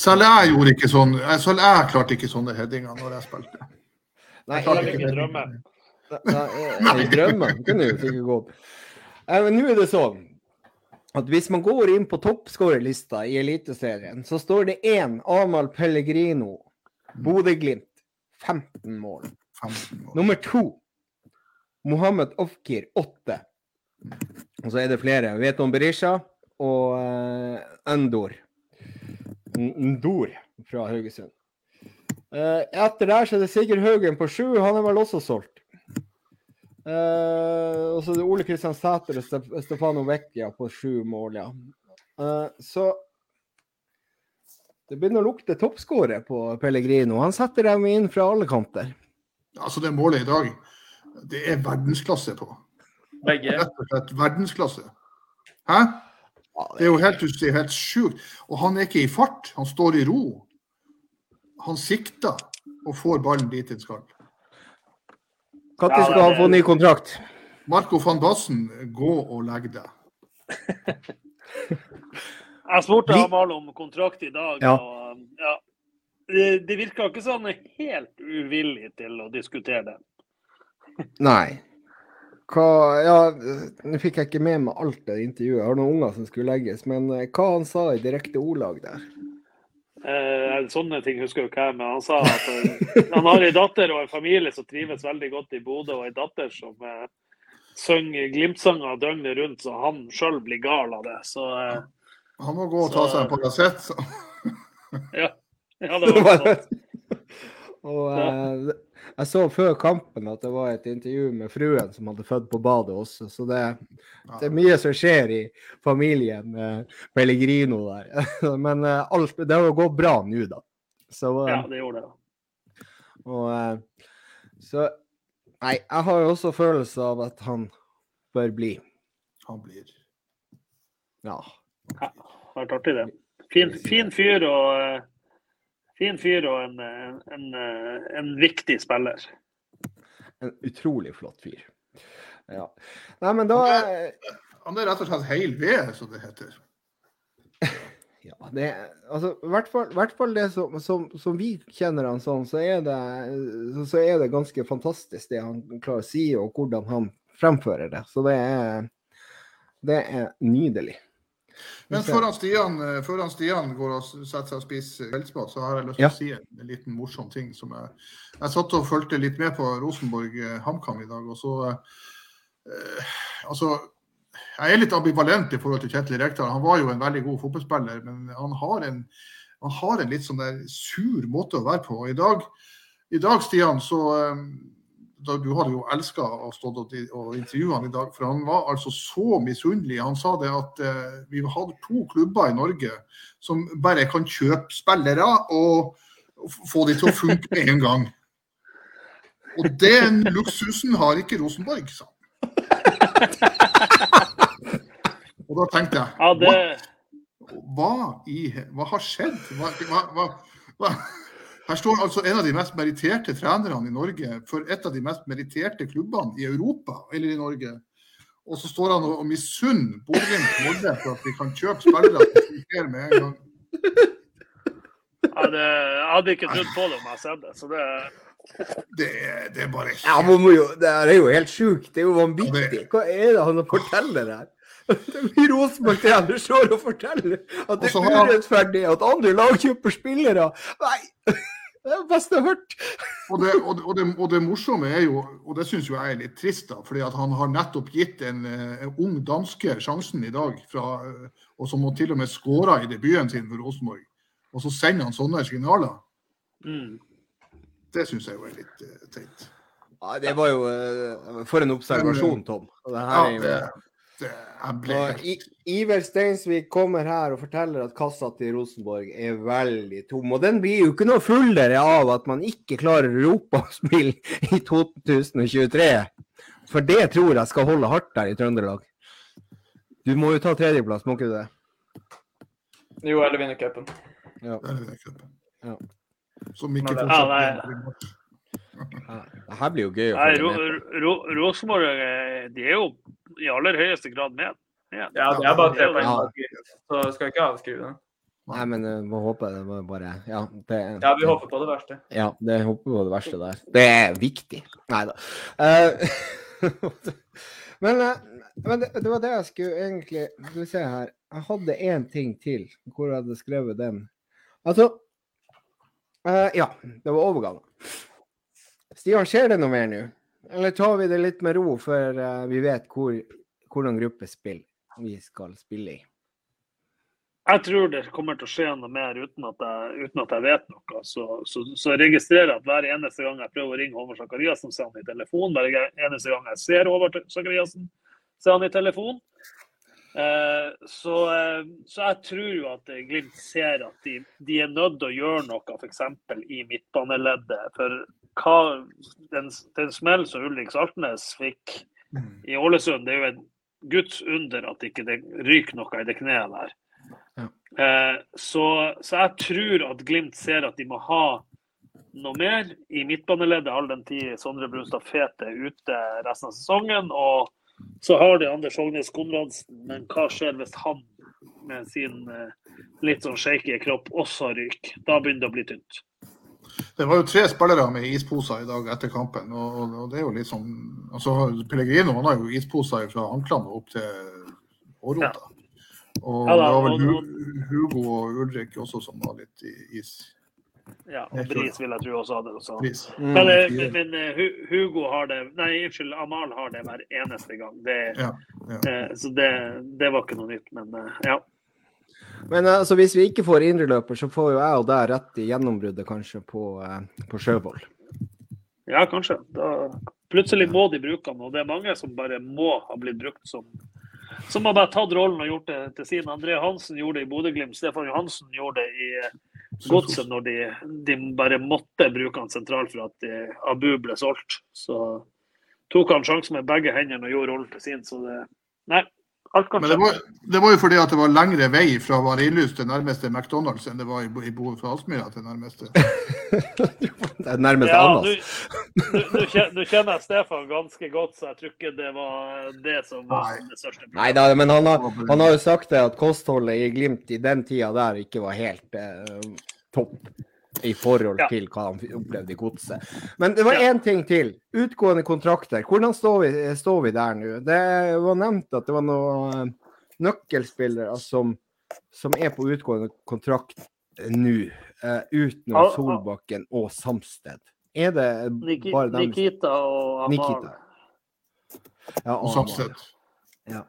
Speaker 3: Selv jeg gjorde ikke sånn, selv jeg klarte ikke sånne headinger når jeg spilte.
Speaker 2: Nei, jeg klarte ikke drømme.
Speaker 1: Nei, drømme kunne jo ikke gått. Nå er det sånn at hvis man går inn på toppskårerlista i Eliteserien, så står det én Amahl Pellegrino, Bodø-Glimt, 15 mål. Nummer to Mohammed Ofkir, 8. Og så er det flere. Veton Berisha og uh, Endor. Ndor fra Haugesund. Uh, etter der så er det Sigurd Haugen på sju. Han er vel også solgt. Uh, og så er det Ole Kristian Sæter og Stefano Vecchia på sju mål, ja. Uh, så det begynner å lukte toppskårer på Pellegrino. Han setter dem inn fra alle kanter.
Speaker 3: Altså det målet i dag, det er verdensklasse på.
Speaker 4: Begge?
Speaker 3: Rett og slett verdensklasse. Hæ? Det er jo helt, det helt sjukt. Og han er ikke i fart, han står i ro. Han sikter og får ballen dit den skal.
Speaker 1: Når skal han få ny kontrakt?
Speaker 3: Marco van Bassen, gå og legg deg.
Speaker 2: Jeg spurte Amal om kontrakt i dag. Ja. og ja, det, det virka ikke sånn helt uvillig til å diskutere det.
Speaker 1: Nei. Hva Ja, nå fikk jeg ikke med meg alt det intervjuet. Jeg har noen unger som skulle legges. Men eh, hva han sa i direkte ordlag der?
Speaker 2: Eh, sånne ting husker jo ikke jeg, men han sa at uh, han har en datter og en familie som trives veldig godt i Bodø, og en datter som eh, synger Glimt-sanger døgnet rundt, så han sjøl blir gal av det. Så, eh,
Speaker 3: han må gå og ta seg en Paracet, så.
Speaker 2: ja. Ja, det var
Speaker 1: sånn. og eh, jeg så før kampen at det var et intervju med fruen som hadde født på badet også, så det, det er mye som skjer i familien eh, Pellegrino der. Men eh, alt, det har gått bra nå, da.
Speaker 2: Så, eh, ja, det gjorde det.
Speaker 1: Og, eh, så Nei, jeg har jo også følelse av at han bør bli.
Speaker 3: Han blir.
Speaker 1: Ja.
Speaker 2: ja vært artig, det. Fin, fin fyr og fin fyr og en, en, en, viktig spiller.
Speaker 1: En utrolig flott fyr. Ja. Nei, men da
Speaker 3: Han er rett og slett heil ved, som det heter.
Speaker 1: Ja, det altså, i hvert fall, hvert fall det som, som, som, vi kjenner han sånn, så er, det, så er det ganske fantastisk det han klarer å si, og hvordan han fremfører det. Så det er, det er nydelig.
Speaker 3: Men før Stian, foran Stian går og setter seg og spiser kveldsmat, så har jeg lyst til ja. å si en, en, liten morsom ting. som Jeg, jeg satt og fulgte litt med på Rosenborg eh, i dag. og så, eh, Altså, jeg er litt ambivalent i forhold til Kjetil Rekdal. Han var jo en veldig god fotballspiller, men han har en, han har en litt sånn der sur måte å være på. I dag, i dag Stian, så eh, Du hadde jo elska å stå og, og intervjue han i dag, for han var altså så misunnelig. Han sa det at eh, vi hadde to klubber i Norge som bare kan kjøpe spillere og få de til å funke med en gang. Og den luksusen har ikke Rosenborg, sa han. Og da tenkte jeg
Speaker 2: hva,
Speaker 3: hva, i, hva har skjedd? Hva, hva? Her står altså en av de mest meritterte trenerne i Norge for et av de mest meritterte klubbene i Europa, eller i Norge. Og så står han og, og misunner Bodø-Glimt og Molde for at de kan kjøpe spillere som fungerer med en gang.
Speaker 2: ja, det, jeg hadde ikke trodd på det om jeg hadde sett det. Så det
Speaker 3: Det, er- det er bare
Speaker 1: Ja, man må jo, det er jo helt sjukt. Det er jo vanvittig. Hva er det han forteller her? Rosenborg-trener står og forteller at det er urettferdig at andre lag kjøper spillere. Nei, det er det beste jeg har hørt.
Speaker 3: Og det, og, det, og, det, og det morsomme er jo, og det syns jo jeg er litt trist, da, fordi at han har nettopp gitt en, eh, en ung danske sjansen i dag, fra, eh, og som til og med skåra i debuten sin for Rosenborg. Og så sender han sånne signaler.
Speaker 2: mm.
Speaker 3: Det syns jeg jo er litt uh, teit.
Speaker 1: Ja, det var jo uh, For en observasjon, Tom. Og det
Speaker 3: Ja,
Speaker 1: her er jo...
Speaker 3: det, jeg ble
Speaker 1: helt I, Iver Steinsvik kommer her og forteller at kassa til Rosenborg er veldig tom. Og den blir jo ikke noe fullere av at man ikke klarer europaspill i 2023. For det tror jeg skal holde hardt der i Trøndelag. Du må jo ta tredjeplass, må ikke du det?
Speaker 4: Jo, eller vinne cupen.
Speaker 1: Ja.
Speaker 3: Som ikke fortsatt.
Speaker 1: Ja, Det her blir jo gøy å
Speaker 2: Nei,
Speaker 1: følge
Speaker 2: Ro,
Speaker 1: med.
Speaker 2: Ro, Rosenborg eh, de er jo i aller høyeste grad med.
Speaker 4: Ja, det er bare tre poeng ja. så skal ikke avskrive det.
Speaker 1: Nei, men jeg må håpe det var bare Ja, det,
Speaker 4: Ja, vi håper på det verste.
Speaker 1: Ja, det håper på det verste der. Det er viktig. Nei da. men uh, men det, det var det jeg skulle egentlig Skal vi se her. Jeg hadde én ting til. Hvor jeg hadde skrevet den. Altså eh, Ja, det var overgang. Stian, skjer det noe mer nå? Eller tar vi det litt med ro før eh, vi vet hvor, hvordan gruppespill vi skal spille i?
Speaker 2: Jeg tror det kommer til å skje noe mer uten at jeg, uten at jeg vet noe. Så, så, så jeg at hver eneste gang jeg prøver å ringe Håvard Sakariassen, så er han i telefon. Hver eneste gang jeg ser Håvard Sakariassen, så er han i telefon. Eh, så, eh, så jeg tror jo at Glimt ser at de, de er nødt til å gjøre noe, f.eks. i midtbaneleddet. For hva, den, den smell som Ulrik Saltnes fikk i Ålesund, det er jo et guds under at ikke det ryker noe i det kneet der. Eh, så, så jeg tror at Glimt ser at de må ha noe mer i midtbaneleddet, all den tid Sondre Brunstad Fete er ute resten av sesongen. Og så har de Anders Hognes Konradsen, men hva skjer hvis han med sin eh, litt sånn shaky kropp også ryker? Da begynner det å bli tynt.
Speaker 3: Det var jo tre spillere med isposer i dag etter kampen. og, og, det er jo litt sånn, altså Pellegrino han har jo isposer fra anklene opp til hårrota. Og
Speaker 2: Ja
Speaker 3: det var vel
Speaker 2: og-
Speaker 3: Hugo og Ulrik også som var litt i is.
Speaker 2: Ja, og Bris vil jeg tro også hadde det.
Speaker 3: Også.
Speaker 1: Mm.
Speaker 2: Men, eh, men, men eh, Hugo har det Nei, unnskyld, Amal har det hver eneste gang. Det,
Speaker 3: Ja, ja.
Speaker 2: eh, så det, det var ikke noe nytt, men eh, ja.
Speaker 1: Men altså, hvis vi ikke får indreløper, så får jo jeg og deg rett i gjennombruddet kanskje på, eh, på Sjøvoll.
Speaker 2: Ja, kanskje. Da, plutselig må de bruke han, og det er mange som bare må ha blitt brukt som som har bare tatt rollen og gjort det til sin. André Hansen gjorde det i Bodø-Glimt. Stefan Johansen gjorde det i eh, Godset når de, de bare måtte bruke han sentralt for at de, Abu ble solgt. Så tok han sjansen med begge hendene og gjorde rollen til sin. Så det Nei,
Speaker 3: Men det var, det var jo fordi at det var lengre vei fra Varilhus til nærmeste McDonald's enn det var i, i Bo fra Aspmyra til nærmeste.
Speaker 1: Det er nærmeste
Speaker 2: Ja,
Speaker 1: Annas.
Speaker 2: nå nå- nå kjen- nå kjenner jeg Stefan ganske godt, så jeg tror ikke det var det som var
Speaker 3: Nei.
Speaker 2: det største
Speaker 1: Nei da, men han har, han har jo sagt det at kostholdet i Glimt i den tida der ikke var helt eh, topp i forhold til hva han opplevde i godset. Men det var
Speaker 2: Ja.
Speaker 1: ting til. Utgående kontrakter. Hvordan står vi, står vi der nå? Det var nevnt at det var noen eh, nøkkelspillere som, som er på utgående kontrakt nå, uh, utenom. Solbakken og Samsted. Er det bare dem?
Speaker 2: Nikita og Amal.
Speaker 1: Nikita. Ja,
Speaker 3: Og sett.
Speaker 1: Ja.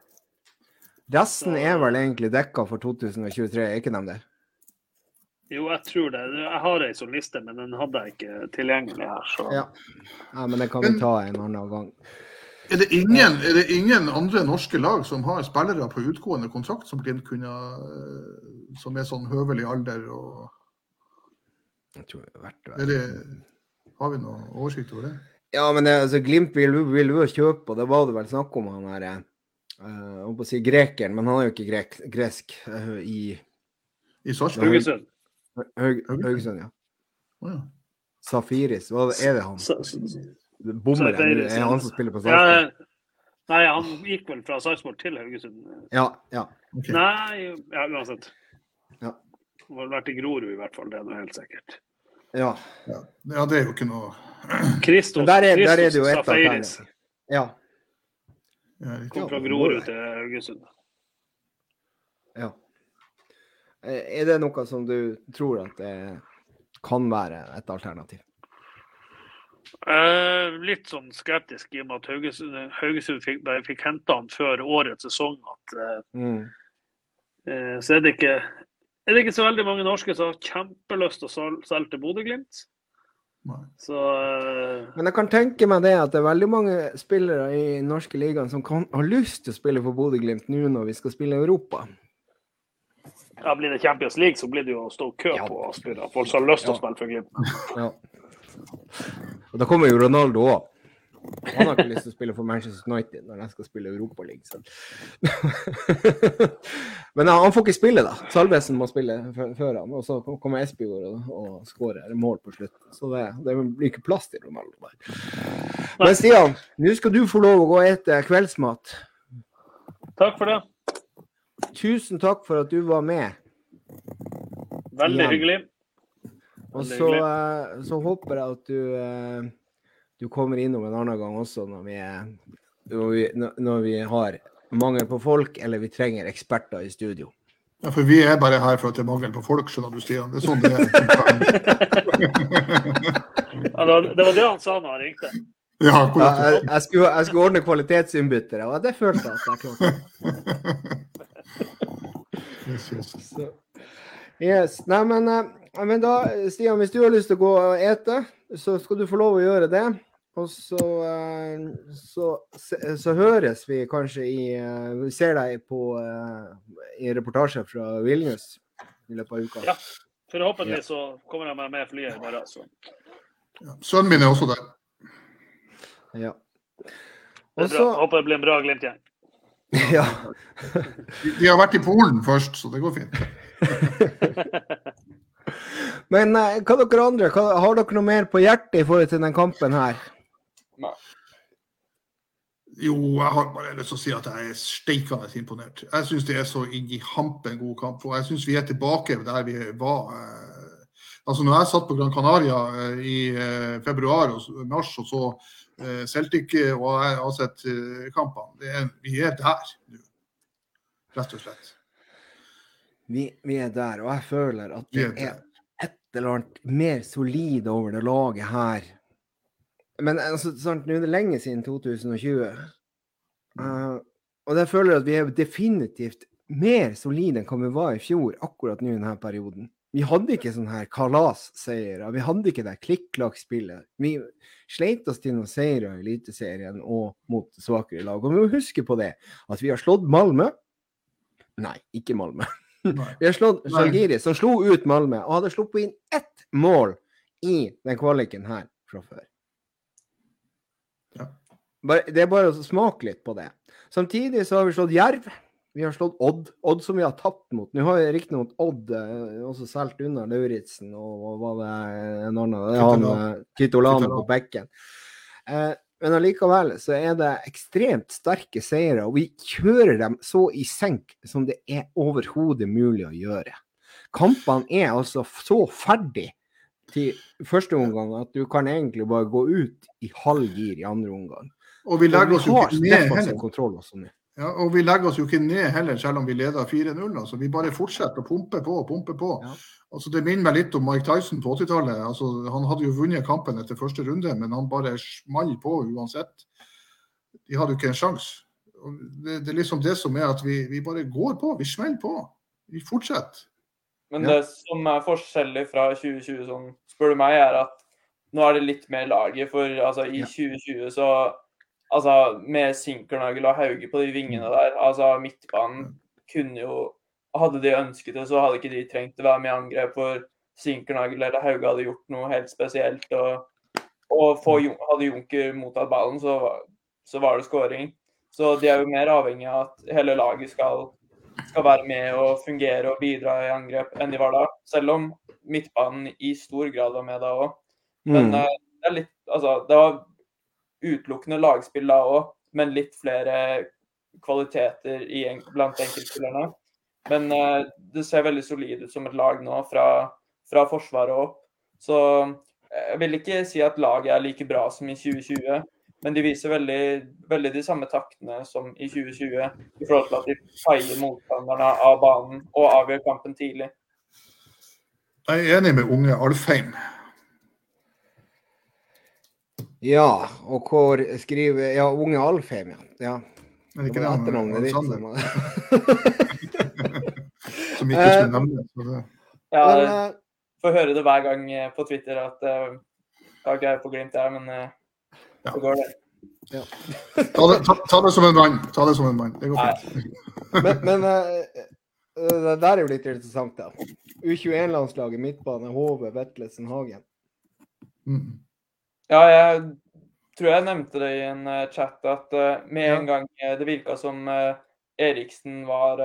Speaker 1: Resten er vel egentlig dekka for 2023, er ikke de det?
Speaker 2: Jo, jeg tror det. Jeg har ei sånn liste, men den hadde jeg ikke tilgjengelig her. Så.
Speaker 1: Ja. ja, men det kan vi ta en annen gang.
Speaker 3: Er det, ingen, er det ingen andre norske lag som har spillere på utgående kontrakt som Glimt kunne eh, Som er sånn høvelig alder og
Speaker 1: Jeg tror det er verdt det.
Speaker 3: Har vi noe oversikt over det?
Speaker 1: Ja, men det, altså, Glimt vil jo kjøpe, og det var det vel snakk om han her eh, Jeg holdt på å si grekeren, men han er jo ikke grek, gresk uh, i
Speaker 3: I Sarpsborg?
Speaker 2: Haugesund.
Speaker 1: Ja.
Speaker 3: Oh, ja.
Speaker 1: Safiris, hva er det han?
Speaker 2: Så- så-
Speaker 1: Bommer jeg? Er det han som spiller på
Speaker 2: Ja, nei, han gikk vel fra Sarpsborg til Haugesund.
Speaker 1: Ja, ja.
Speaker 3: Okay.
Speaker 2: Nei, ja, uansett.
Speaker 1: Ja.
Speaker 2: Han har vært i Grorud i hvert fall, det er nå helt sikkert.
Speaker 1: ja.
Speaker 3: Ja. ja, det er jo ikke noe
Speaker 2: Kristos
Speaker 1: Men der er, der er det jo ett
Speaker 2: Safaris.
Speaker 1: Ja.
Speaker 3: ja,
Speaker 2: kom fra Grorud til Haugesund.
Speaker 1: ja. Eh, Er det noe som du tror at det kan være et alternativ?
Speaker 2: Eh, litt sånn skeptisk i og med at Haugesund, Haugesund fikk, bare fikk henta han før årets sesong. At, eh,
Speaker 1: Mm.
Speaker 2: eh, så er det, ikke, er det ikke så veldig mange norske som har kjempelyst til å selge til Bodø-Glimt. Så eh,
Speaker 1: Men jeg kan tenke meg det at det er veldig mange spillere i norske ligaen som kan, har lyst til å spille for Bodø-Glimt nå når vi skal spille i Europa.
Speaker 2: Ja, blir det Champions League, så blir det jo å stå kø
Speaker 1: Ja.
Speaker 2: på Aspmyra. Folk som har lyst til å spille for Glimt.
Speaker 1: Ja. Og da kommer jo Ronaldo òg. Han har ikke lyst til å spille for Manchester United når de skal spille Europaligaen. Men ja, han får ikke spille, da. Salvesen må spille før han. Og så kommer Espejord og, og skårer mål på slutt. Så det, det blir ikke plass til Ronaldo der. Men Stian, nå skal du få lov å gå og ete kveldsmat.
Speaker 2: Takk for det.
Speaker 1: Tusen takk for at du var med.
Speaker 2: Veldig
Speaker 1: Igjen.
Speaker 2: hyggelig.
Speaker 1: Og så,
Speaker 2: hyggelig.
Speaker 1: eh, så håper jeg at du, eh, du kommer innom en annen gang også når vi, når vi, når- når vi har mangel på folk, eller vi trenger eksperter i studio.
Speaker 3: Ja, for vi er bare her for at det er mangel på folk, skjønner du, Stian. Det er sånn det er.
Speaker 2: Ja, det, var, det han sa når han ringte.
Speaker 3: Ja,
Speaker 1: Ja, jeg, jeg, skulle, jeg skulle ordne kvalitetsinnbyttere, og det følte jeg at jeg klarte.
Speaker 3: Yes, yes.
Speaker 1: Så. Yes. Nei, men, eh, men da, Stian, hvis du har lyst til å gå og ete, så skal du få lov å gjøre det. Og så, eh, så, så, så høres vi kanskje i eh, Vi ser deg på i reportasje fra Vilnius i løpet av uka.
Speaker 2: Ja. Forhåpentligvis så kommer jeg meg med flyet i morgen. Så.
Speaker 3: Ja. Sønnen min er også der.
Speaker 1: Ja.
Speaker 2: Det er bra. Håper det blir en bra Glimt-gjeng.
Speaker 1: Ja.
Speaker 3: De- har vært i Polen først, så det går fint.
Speaker 1: Men eh, hva dere andre, hva, har dere noe mer på hjertet i forhold til den kampen her?
Speaker 3: Jo, jeg har bare lyst til å si at jeg er steikende imponert. Jeg syns det er så inn i hampen god kamp. Og jeg syns vi er tilbake der vi var. eh, Altså når jeg satt på Gran Canaria eh, i februar og mars og så Celtic eh, og jeg har sett eh, kampene, vi er der nå. Rett og slett.
Speaker 1: Vi, vi er der, og jeg føler at det
Speaker 3: er
Speaker 1: er et eller annet mer solid over det laget her. Men altså, sant, nå er det lenge siden 2020. Uh, og jeg føler at vi er definitivt mer solide enn hva vi var i fjor, akkurat nå i denne perioden. Vi hadde ikke sånn her kalasseiere. Vi hadde ikke det klikk-klakk-spillet. Vi sleit oss til noen seire i Eliteserien og mot svakere lag. Og vi må huske på det, at vi har slått Malmö. Nei, ikke Malmö. Vi har slått Zalgiri, som slo ut Malmö, og hadde sluppet inn ett mål i den kvaliken her fra før.
Speaker 3: Ja.
Speaker 1: Bare, det er bare å smake litt på det. Samtidig så har vi slått Jerv. Vi har slått Odd. Odd som vi har tapt mot. Nå har jeg riktignok Odd eh, også solgt unna Lauritzen og hva var det en annen han,
Speaker 3: Kitolano.
Speaker 1: eh, på bekken. Eh, men allikevel så er det ekstremt sterke seire, og vi kjører dem så i senk som det er overhodet mulig å gjøre. Kampene er altså så ferdig til første omgang at du kan egentlig bare gå ut i halv gir i andre omgang.
Speaker 3: Og vi legger oss jo ikke ned heller. Ja, og vi legger oss jo ikke ned heller, selv om vi leder 4-0. Altså, vi bare fortsetter å pumpe på og pumpe på.
Speaker 1: Ja.
Speaker 3: Altså, det minner meg litt om Mike Tyson på 80-tallet. Altså, han hadde jo vunnet kampen etter første runde, men han bare smalt på uansett. De hadde jo ikke en sjanse. Det, det, er liksom det som er at vi, vi bare går på. Vi smeller på. Vi fortsetter.
Speaker 4: Men det som er forskjellig fra 2020, sånn, spør du meg, er at nå er det litt mer laget. For altså, i 2020 så Altså, med Sinkernagel og Hauge på de vingene der, altså midtbanen kunne jo Hadde de ønsket det, så hadde ikke de trengt å være med i angrep. For Sinkernagel eller Hauge hadde gjort noe helt spesielt. Og, og få, hadde Junker mottatt ballen, så, så var det skåring. Så de er jo mer avhengig av at hele laget skal, skal være med og fungere og bidra i angrep enn de var da. Selv om midtbanen i stor grad var med da òg. Men mm. uh, det er litt Altså, det var utelukkende lagspill da òg, men litt flere kvaliteter i, blant enkeltspillerne. Men eh, det ser veldig solid ut som et lag nå, fra, fra forsvaret opp. Så jeg vil ikke si at laget er like bra som i 2020. Men de viser veldig, veldig, de samme taktene som i 2020 i forhold til at de feier motstanderne av banen og avgjør kampen tidlig.
Speaker 3: Jeg er enig med unge Alfheim.
Speaker 1: Ja, og hvor skriver Ja, unge Alfheim, ja. ja.
Speaker 3: Er det ikke det etternavnet ditt? Som ikke skulle nevnes.
Speaker 4: Ja, jeg får høre det hver gang på Twitter at uh, jeg har ikke jeg på Glimt, jeg, men uh,
Speaker 3: ja. Så går det. Ja. ta, det, ta, ta, det, som en mann. Ta det som en mann. Det går fint.
Speaker 1: men, men uh, det der er jo litt interessant, da. U21-landslaget, midtbane, Hove, Vetlesen, Hagen.
Speaker 3: Mm.
Speaker 4: Ja, jeg tror jeg nevnte det i en uh, chat at uh, med en gang det virka som Eriksen var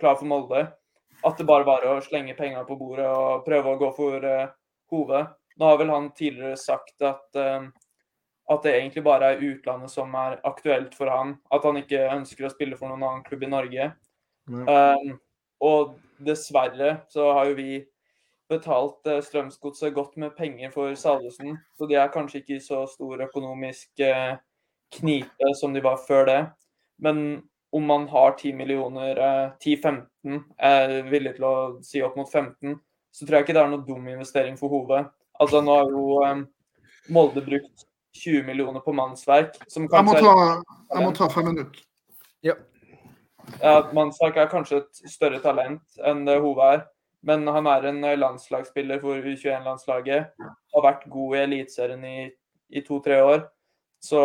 Speaker 4: klar for Molde, at det bare var å slenge penger på bordet og prøve å gå for Hove. Nå har vel han tidligere sagt at at det egentlig bare er utlandet som er aktuelt for han. At han ikke ønsker å spille for noen annen klubb i Norge. Um, og dessverre så har jo vi betalt uh, Strømsgodset godt med penger for Salvesen, så de er kanskje ikke i så stor økonomisk uh, knipe som de var før det. Men om man har 10 millioner, uh, 10-15, er villig til å si opp mot 15, så tror jeg ikke det er noen dum investering for hodet. Altså Nå har jo Molde brukt 20 millioner på mannsverk.
Speaker 3: Som jeg, må ta, jeg må ta fem minutter.
Speaker 1: Ja.
Speaker 4: ja. Mannsverk er kanskje et større talent enn det Hove er. Men han er en landslagsspiller for U21-landslaget. Har vært god i Eliteserien i, i to-tre år. Så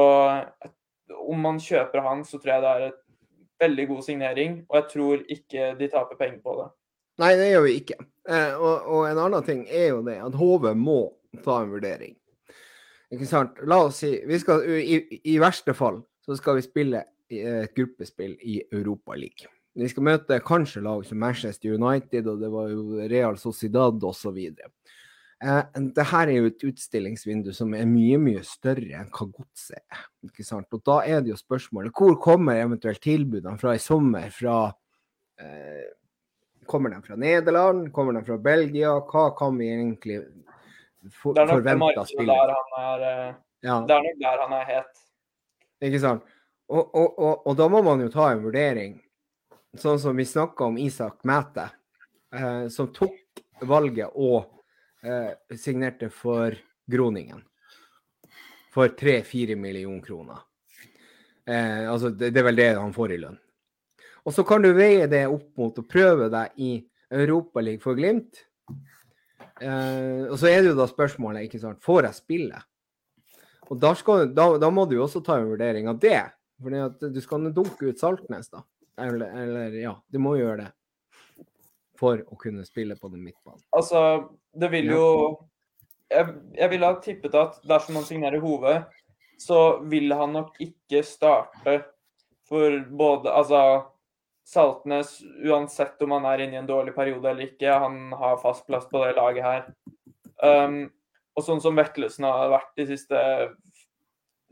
Speaker 4: om man kjøper han, så tror jeg det er et veldig god signering. Og jeg tror ikke de taper penger på det.
Speaker 1: Nei, det gjør vi ikke. Eh, og, og, en annen ting er jo det at HV må ta en vurdering. Ikke sant? La oss si skal, i, i, verste fall så skal vi spille et gruppespill i Europa League. Vi skal møte kanskje lag som Manchester United, og det var jo Real Sociedad osv. Eh, det her er jo et utstillingsvindu som er mye mye større enn hva godset er. ikke sant? Og Da er det jo spørsmålet hvor kommer eventuelt tilbudene fra i sommer? Fra, eh, kommer de fra Nederland? Kommer de fra Belgia? Hva kan vi egentlig for, det er nok forventa
Speaker 4: spiller. Er, uh, ja. Det er nok der han er het.
Speaker 1: Ikke sant. Og, og, og, og, da må man jo ta en vurdering, sånn som vi snakka om Isak Mæte, eh, som tok valget og eh, signerte for Groningen. For 3-4 millioner kroner. altså, det, det er vel det han får i lønn. Og så kan du veie det opp mot å prøve deg i Europaligaen for Glimt Eh, og så er det jo da spørsmålet, ikke sant, får jeg spille? Og da, skal, da, da, må du jo også ta en vurdering av det. For du skal dunke ut Saltnes, da. Eller, eller, ja, du må gjøre det. For å kunne spille på den midtbanen.
Speaker 4: Altså, det vil jo Jeg, jeg ville ha tippet at dersom han signerer Hove, så vil han nok ikke starte for både Altså Saltnes, uansett om han er inne i en dårlig periode eller ikke, han har fast plass på det laget her. Um, og sånn som Vettelsen har vært de siste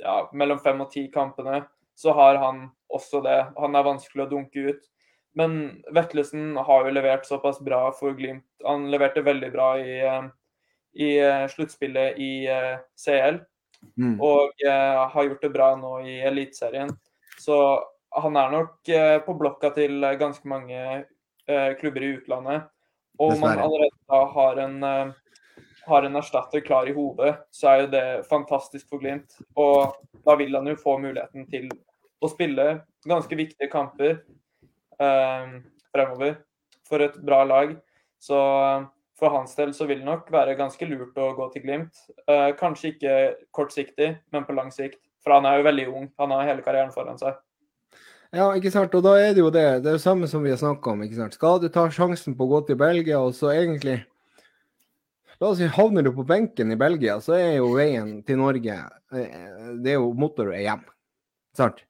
Speaker 4: ja, mellom fem og ti kampene, så har han også det. Han er vanskelig å dunke ut. Men Vetlesen har jo levert såpass bra for Glimt. Han leverte veldig bra i, eh, i eh, sluttspillet i eh, CL. Mm. Og har gjort det bra nå i Eliteserien. Så han er nok på blokka til ganske mange eh, klubber i utlandet. Og om man allerede da har en, har en erstatter klar i hodet, så er jo det fantastisk for Glimt. Og da vil han jo få muligheten til å spille ganske viktige kamper eh, fremover for et bra lag. Så for hans del så vil det nok være ganske lurt å gå til Glimt. Eh, kanskje ikke kortsiktig, men på lang sikt. For han er jo veldig ung. Han har hele karrieren foran seg.
Speaker 1: Ja, ikke sant. Og da er det jo det. Det er det samme som vi har snakka om. ikke sant? Skal du ta sjansen på å gå til Belgia, og så egentlig La oss si havner du på benken i Belgia, så er jo veien til Norge eh, Det er jo motorvei hjem. Sant?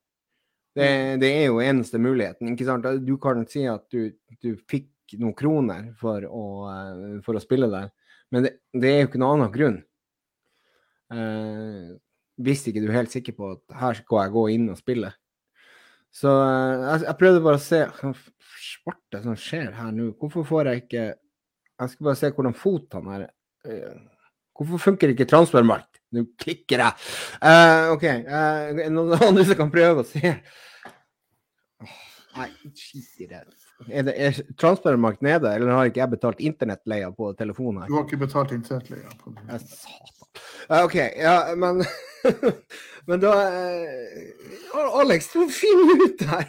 Speaker 1: Det, det, er jo eneste muligheten. ikke sant? Du kan si at du, du fikk noen kroner for å, eh, for å spille der, men det, det, er jo ikke noen annen grunn. Eh, hvis ikke du er helt sikker på at her skal jeg gå inn og spille. Så eh, jeg, jeg prøvde bare å se hva svarte som skjer her nå. Hvorfor får jeg ikke Jeg skal bare se hvordan fotene er. Eh, hvorfor funker ikke transfermarkt? Nå klikker jeg. Uh, OK. Uh, noen andre som kan prøve å se? Oh, nei, skit i det. Er, det, er transfermarkt nede, eller har ikke jeg betalt internettleia på telefonen? her?
Speaker 3: Du har ikke betalt internettleia på
Speaker 1: den? Satan. Uh, OK, ja, men Men da uh, Alex, du finner ut her!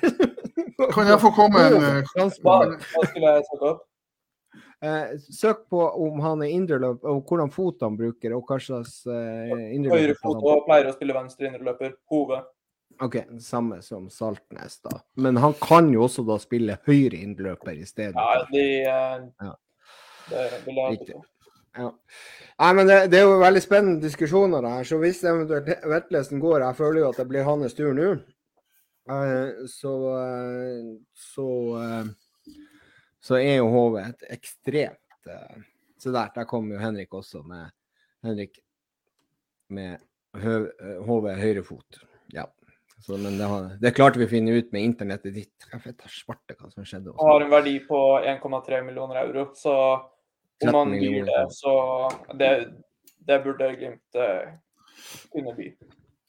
Speaker 3: kan jeg få komme en
Speaker 4: Hva skulle jeg
Speaker 1: Uh, søk på om han er indreløper, og hvordan fot han bruker, og hva slags eh, indreløper
Speaker 4: Høyre fot og pleier å spille venstre indreløper. Hove.
Speaker 1: OK, samme som Saltnes, da. Men han kan jo også da spille høyre indreløper i stedet.
Speaker 4: Ja, de, eh, ja. det vil jeg
Speaker 1: Riktig. Ja. Nei, men det, det, er jo veldig spennende diskusjoner her. Så hvis eventuelt Vetlesen går Jeg føler jo at det blir hans tur nå. eh, så så så er jo HV et ekstremt uh, Se der, der kommer jo Henrik også med Henrik med HV høyrefot. Ja. Så, men det, har, det, klarte vi å finne ut med internettet ditt. Jeg vet svarte hva som skjedde.
Speaker 4: Han har en verdi på 1,3 millioner euro, så om han gir det, så det, det burde Glimt kunne by.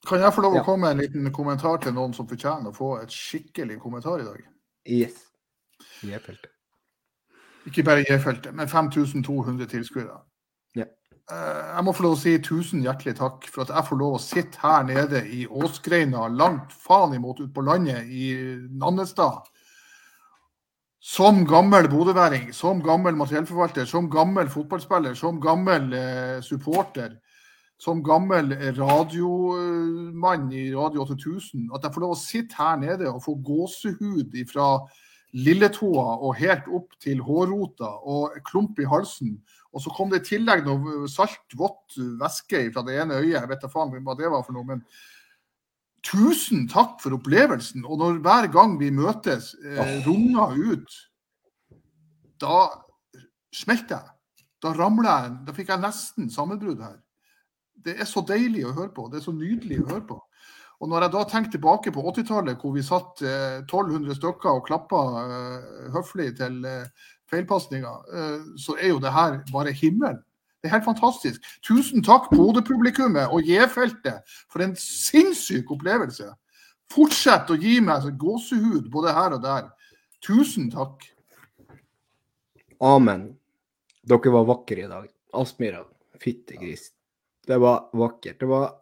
Speaker 3: Kan jeg få lov å komme med en liten kommentar til noen som fortjener å få et skikkelig kommentar i dag?
Speaker 1: Yes. J-feltet.
Speaker 3: Ikke bare J-feltet, men 5200 tilskuere.
Speaker 1: Ja.
Speaker 3: Eh, jeg må få lov å si tusen hjertelig takk for at jeg får lov å sitte her nede i Åsgreina, langt faen imot ute på landet i Nannestad. Som gammel bodøværing, som gammel materiellforvalter, som gammel fotballspiller, som gammel eh, supporter, som gammel radiomann i Radio 8000, at jeg får lov å sitte her nede og få gåsehud ifra lilletåa og helt opp til hårrota og klump i halsen. Og så kom det i tillegg noe salt, vått væske fra det ene øyet. Jeg vet da faen hva det var for noe. men Tusen takk for opplevelsen. Og når hver gang vi møtes, eh, runger ut, da smelter jeg. Da ramler jeg. Da fikk jeg nesten sammenbrudd her. Det er så deilig å høre på. Det er så nydelig å høre på. Og når jeg da tenker tilbake på 80-tallet, hvor vi satt eh, 1200 stykker og klappa eh, høflig til eh, feilpasninger, eh, så er jo det her bare himmelen. Det er helt fantastisk. Tusen takk, Bodø-publikummet og J-feltet, for en sinnssyk opplevelse. Fortsett å gi meg gåsehud både her og der. Tusen takk.
Speaker 1: Amen. Dere var vakre i dag. Aspmyra, fittegris. Det var vakkert. Det var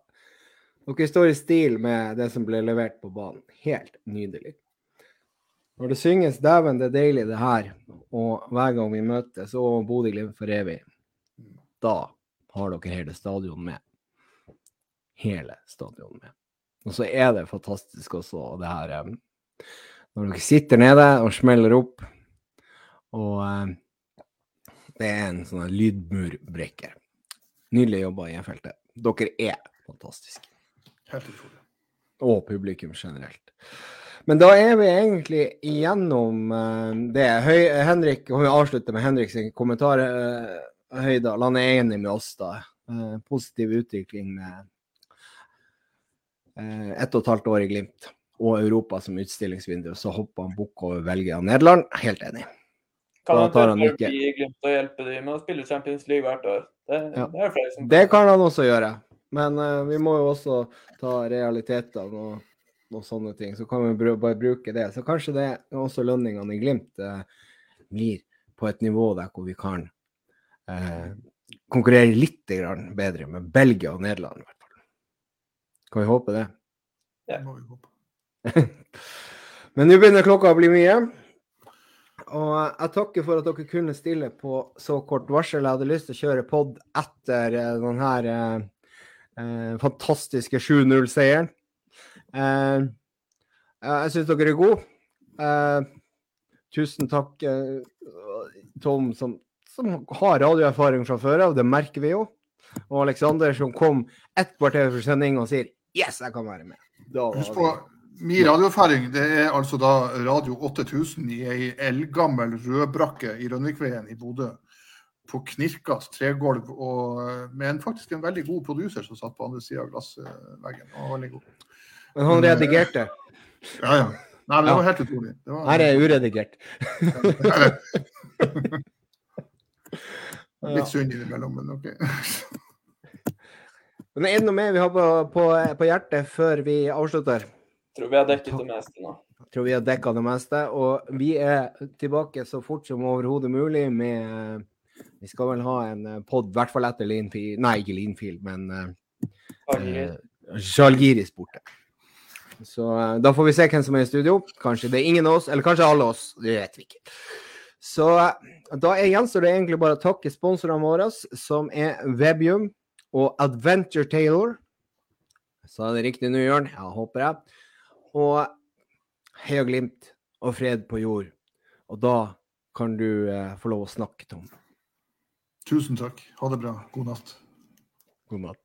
Speaker 1: dere står i stil med det som ble levert på banen. Helt nydelig. Når det synges 'Dæven, det er deilig, det her', og hver gang vi møtes, og Bodø-Glimt for evig, da har dere hele stadion med. Hele stadion med. Og så er det fantastisk også det her eh, Når dere sitter nede og smeller opp, og eh, det er en sånn lydmurbrekker. Nydelig jobba i feltet. Dere er fantastiske.
Speaker 3: Helt utrolig.
Speaker 1: Og publikum generelt. Men da er vi egentlig igjennom uh, det. Høy, Henrik, og vi avslutter med Henriks kommentar. Uh, Høydal, han er enig med oss, da. Uh, positiv utvikling med ett og et halvt år i Glimt og Europa som utstillingsvindu. Så hopper han bukk over Belgia og Nederland. Helt enig.
Speaker 4: Kan han tar han ikke Glimt og hjelpe dem med å spille Champions League hvert år? Det, ja. det, som...
Speaker 1: det kan han også gjøre. Men uh, vi må jo også ta realitetene og, og, sånne ting. Så kan vi bare bruke det. Så kanskje det også lønningene i Glimt uh, blir på et nivå der hvor vi kan uh, konkurrere litt grann bedre med Belgia og Nederland, i hvert fall. Kan vi håpe det?
Speaker 3: Det må vi håpe.
Speaker 1: Men nå begynner klokka å bli mye. Og jeg takker for at dere kunne stille på så kort varsel. Jeg hadde lyst til å kjøre pod etter denne eh, eh, fantastiske 7-0-seieren. Eh, jeg syns dere er gode. Eh, tusen takk, eh, Tom, som, som har radioerfaring fra før av. Det merker vi jo. Og Aleksander, som kom ett kvarter for sending og sier 'yes, jeg kan være med'. Da var
Speaker 3: Husk på, min radioerfaring det er altså da Radio 8000 i ei eldgammel rødbrakke i Rønvikveien i Bodø. På knirkas tregulv, og eh, med en, faktisk en veldig god produser som satt på andre sida av glassveggen. Han var god.
Speaker 1: Men han redigerte.
Speaker 3: Ja, ja. Nei, men det var helt utrolig. Det var,
Speaker 1: Her er uredigert.
Speaker 3: Litt synd innimellom, men OK.
Speaker 1: Men er det noe mer vi har på, på, på hjertet før vi avslutter?
Speaker 4: Tror vi har dekket det meste nå.
Speaker 1: Tror vi har dekka det meste. Og vi er tilbake så fort som overhodet mulig med Vi skal vel ha en pod, i hvert fall etter Linfield Nei, ikke Linfield, men uh, Zalgiris borte. Så uh, da får vi se hvem som er i studio. Kanskje det er ingen av oss, eller kanskje alle oss. Det vet vi ikke. Så uh, da gjenstår det egentlig bare å takke sponsorene våre, som er Webium og Adventure Taylor. Sa jeg det riktig nå, Jørn? Ja, håper jeg. Og Heia Glimt og fred på jord. Og da kan du eh, få lov å snakke, Tom.
Speaker 3: Tusen takk. Ha det bra. God natt.
Speaker 1: God natt.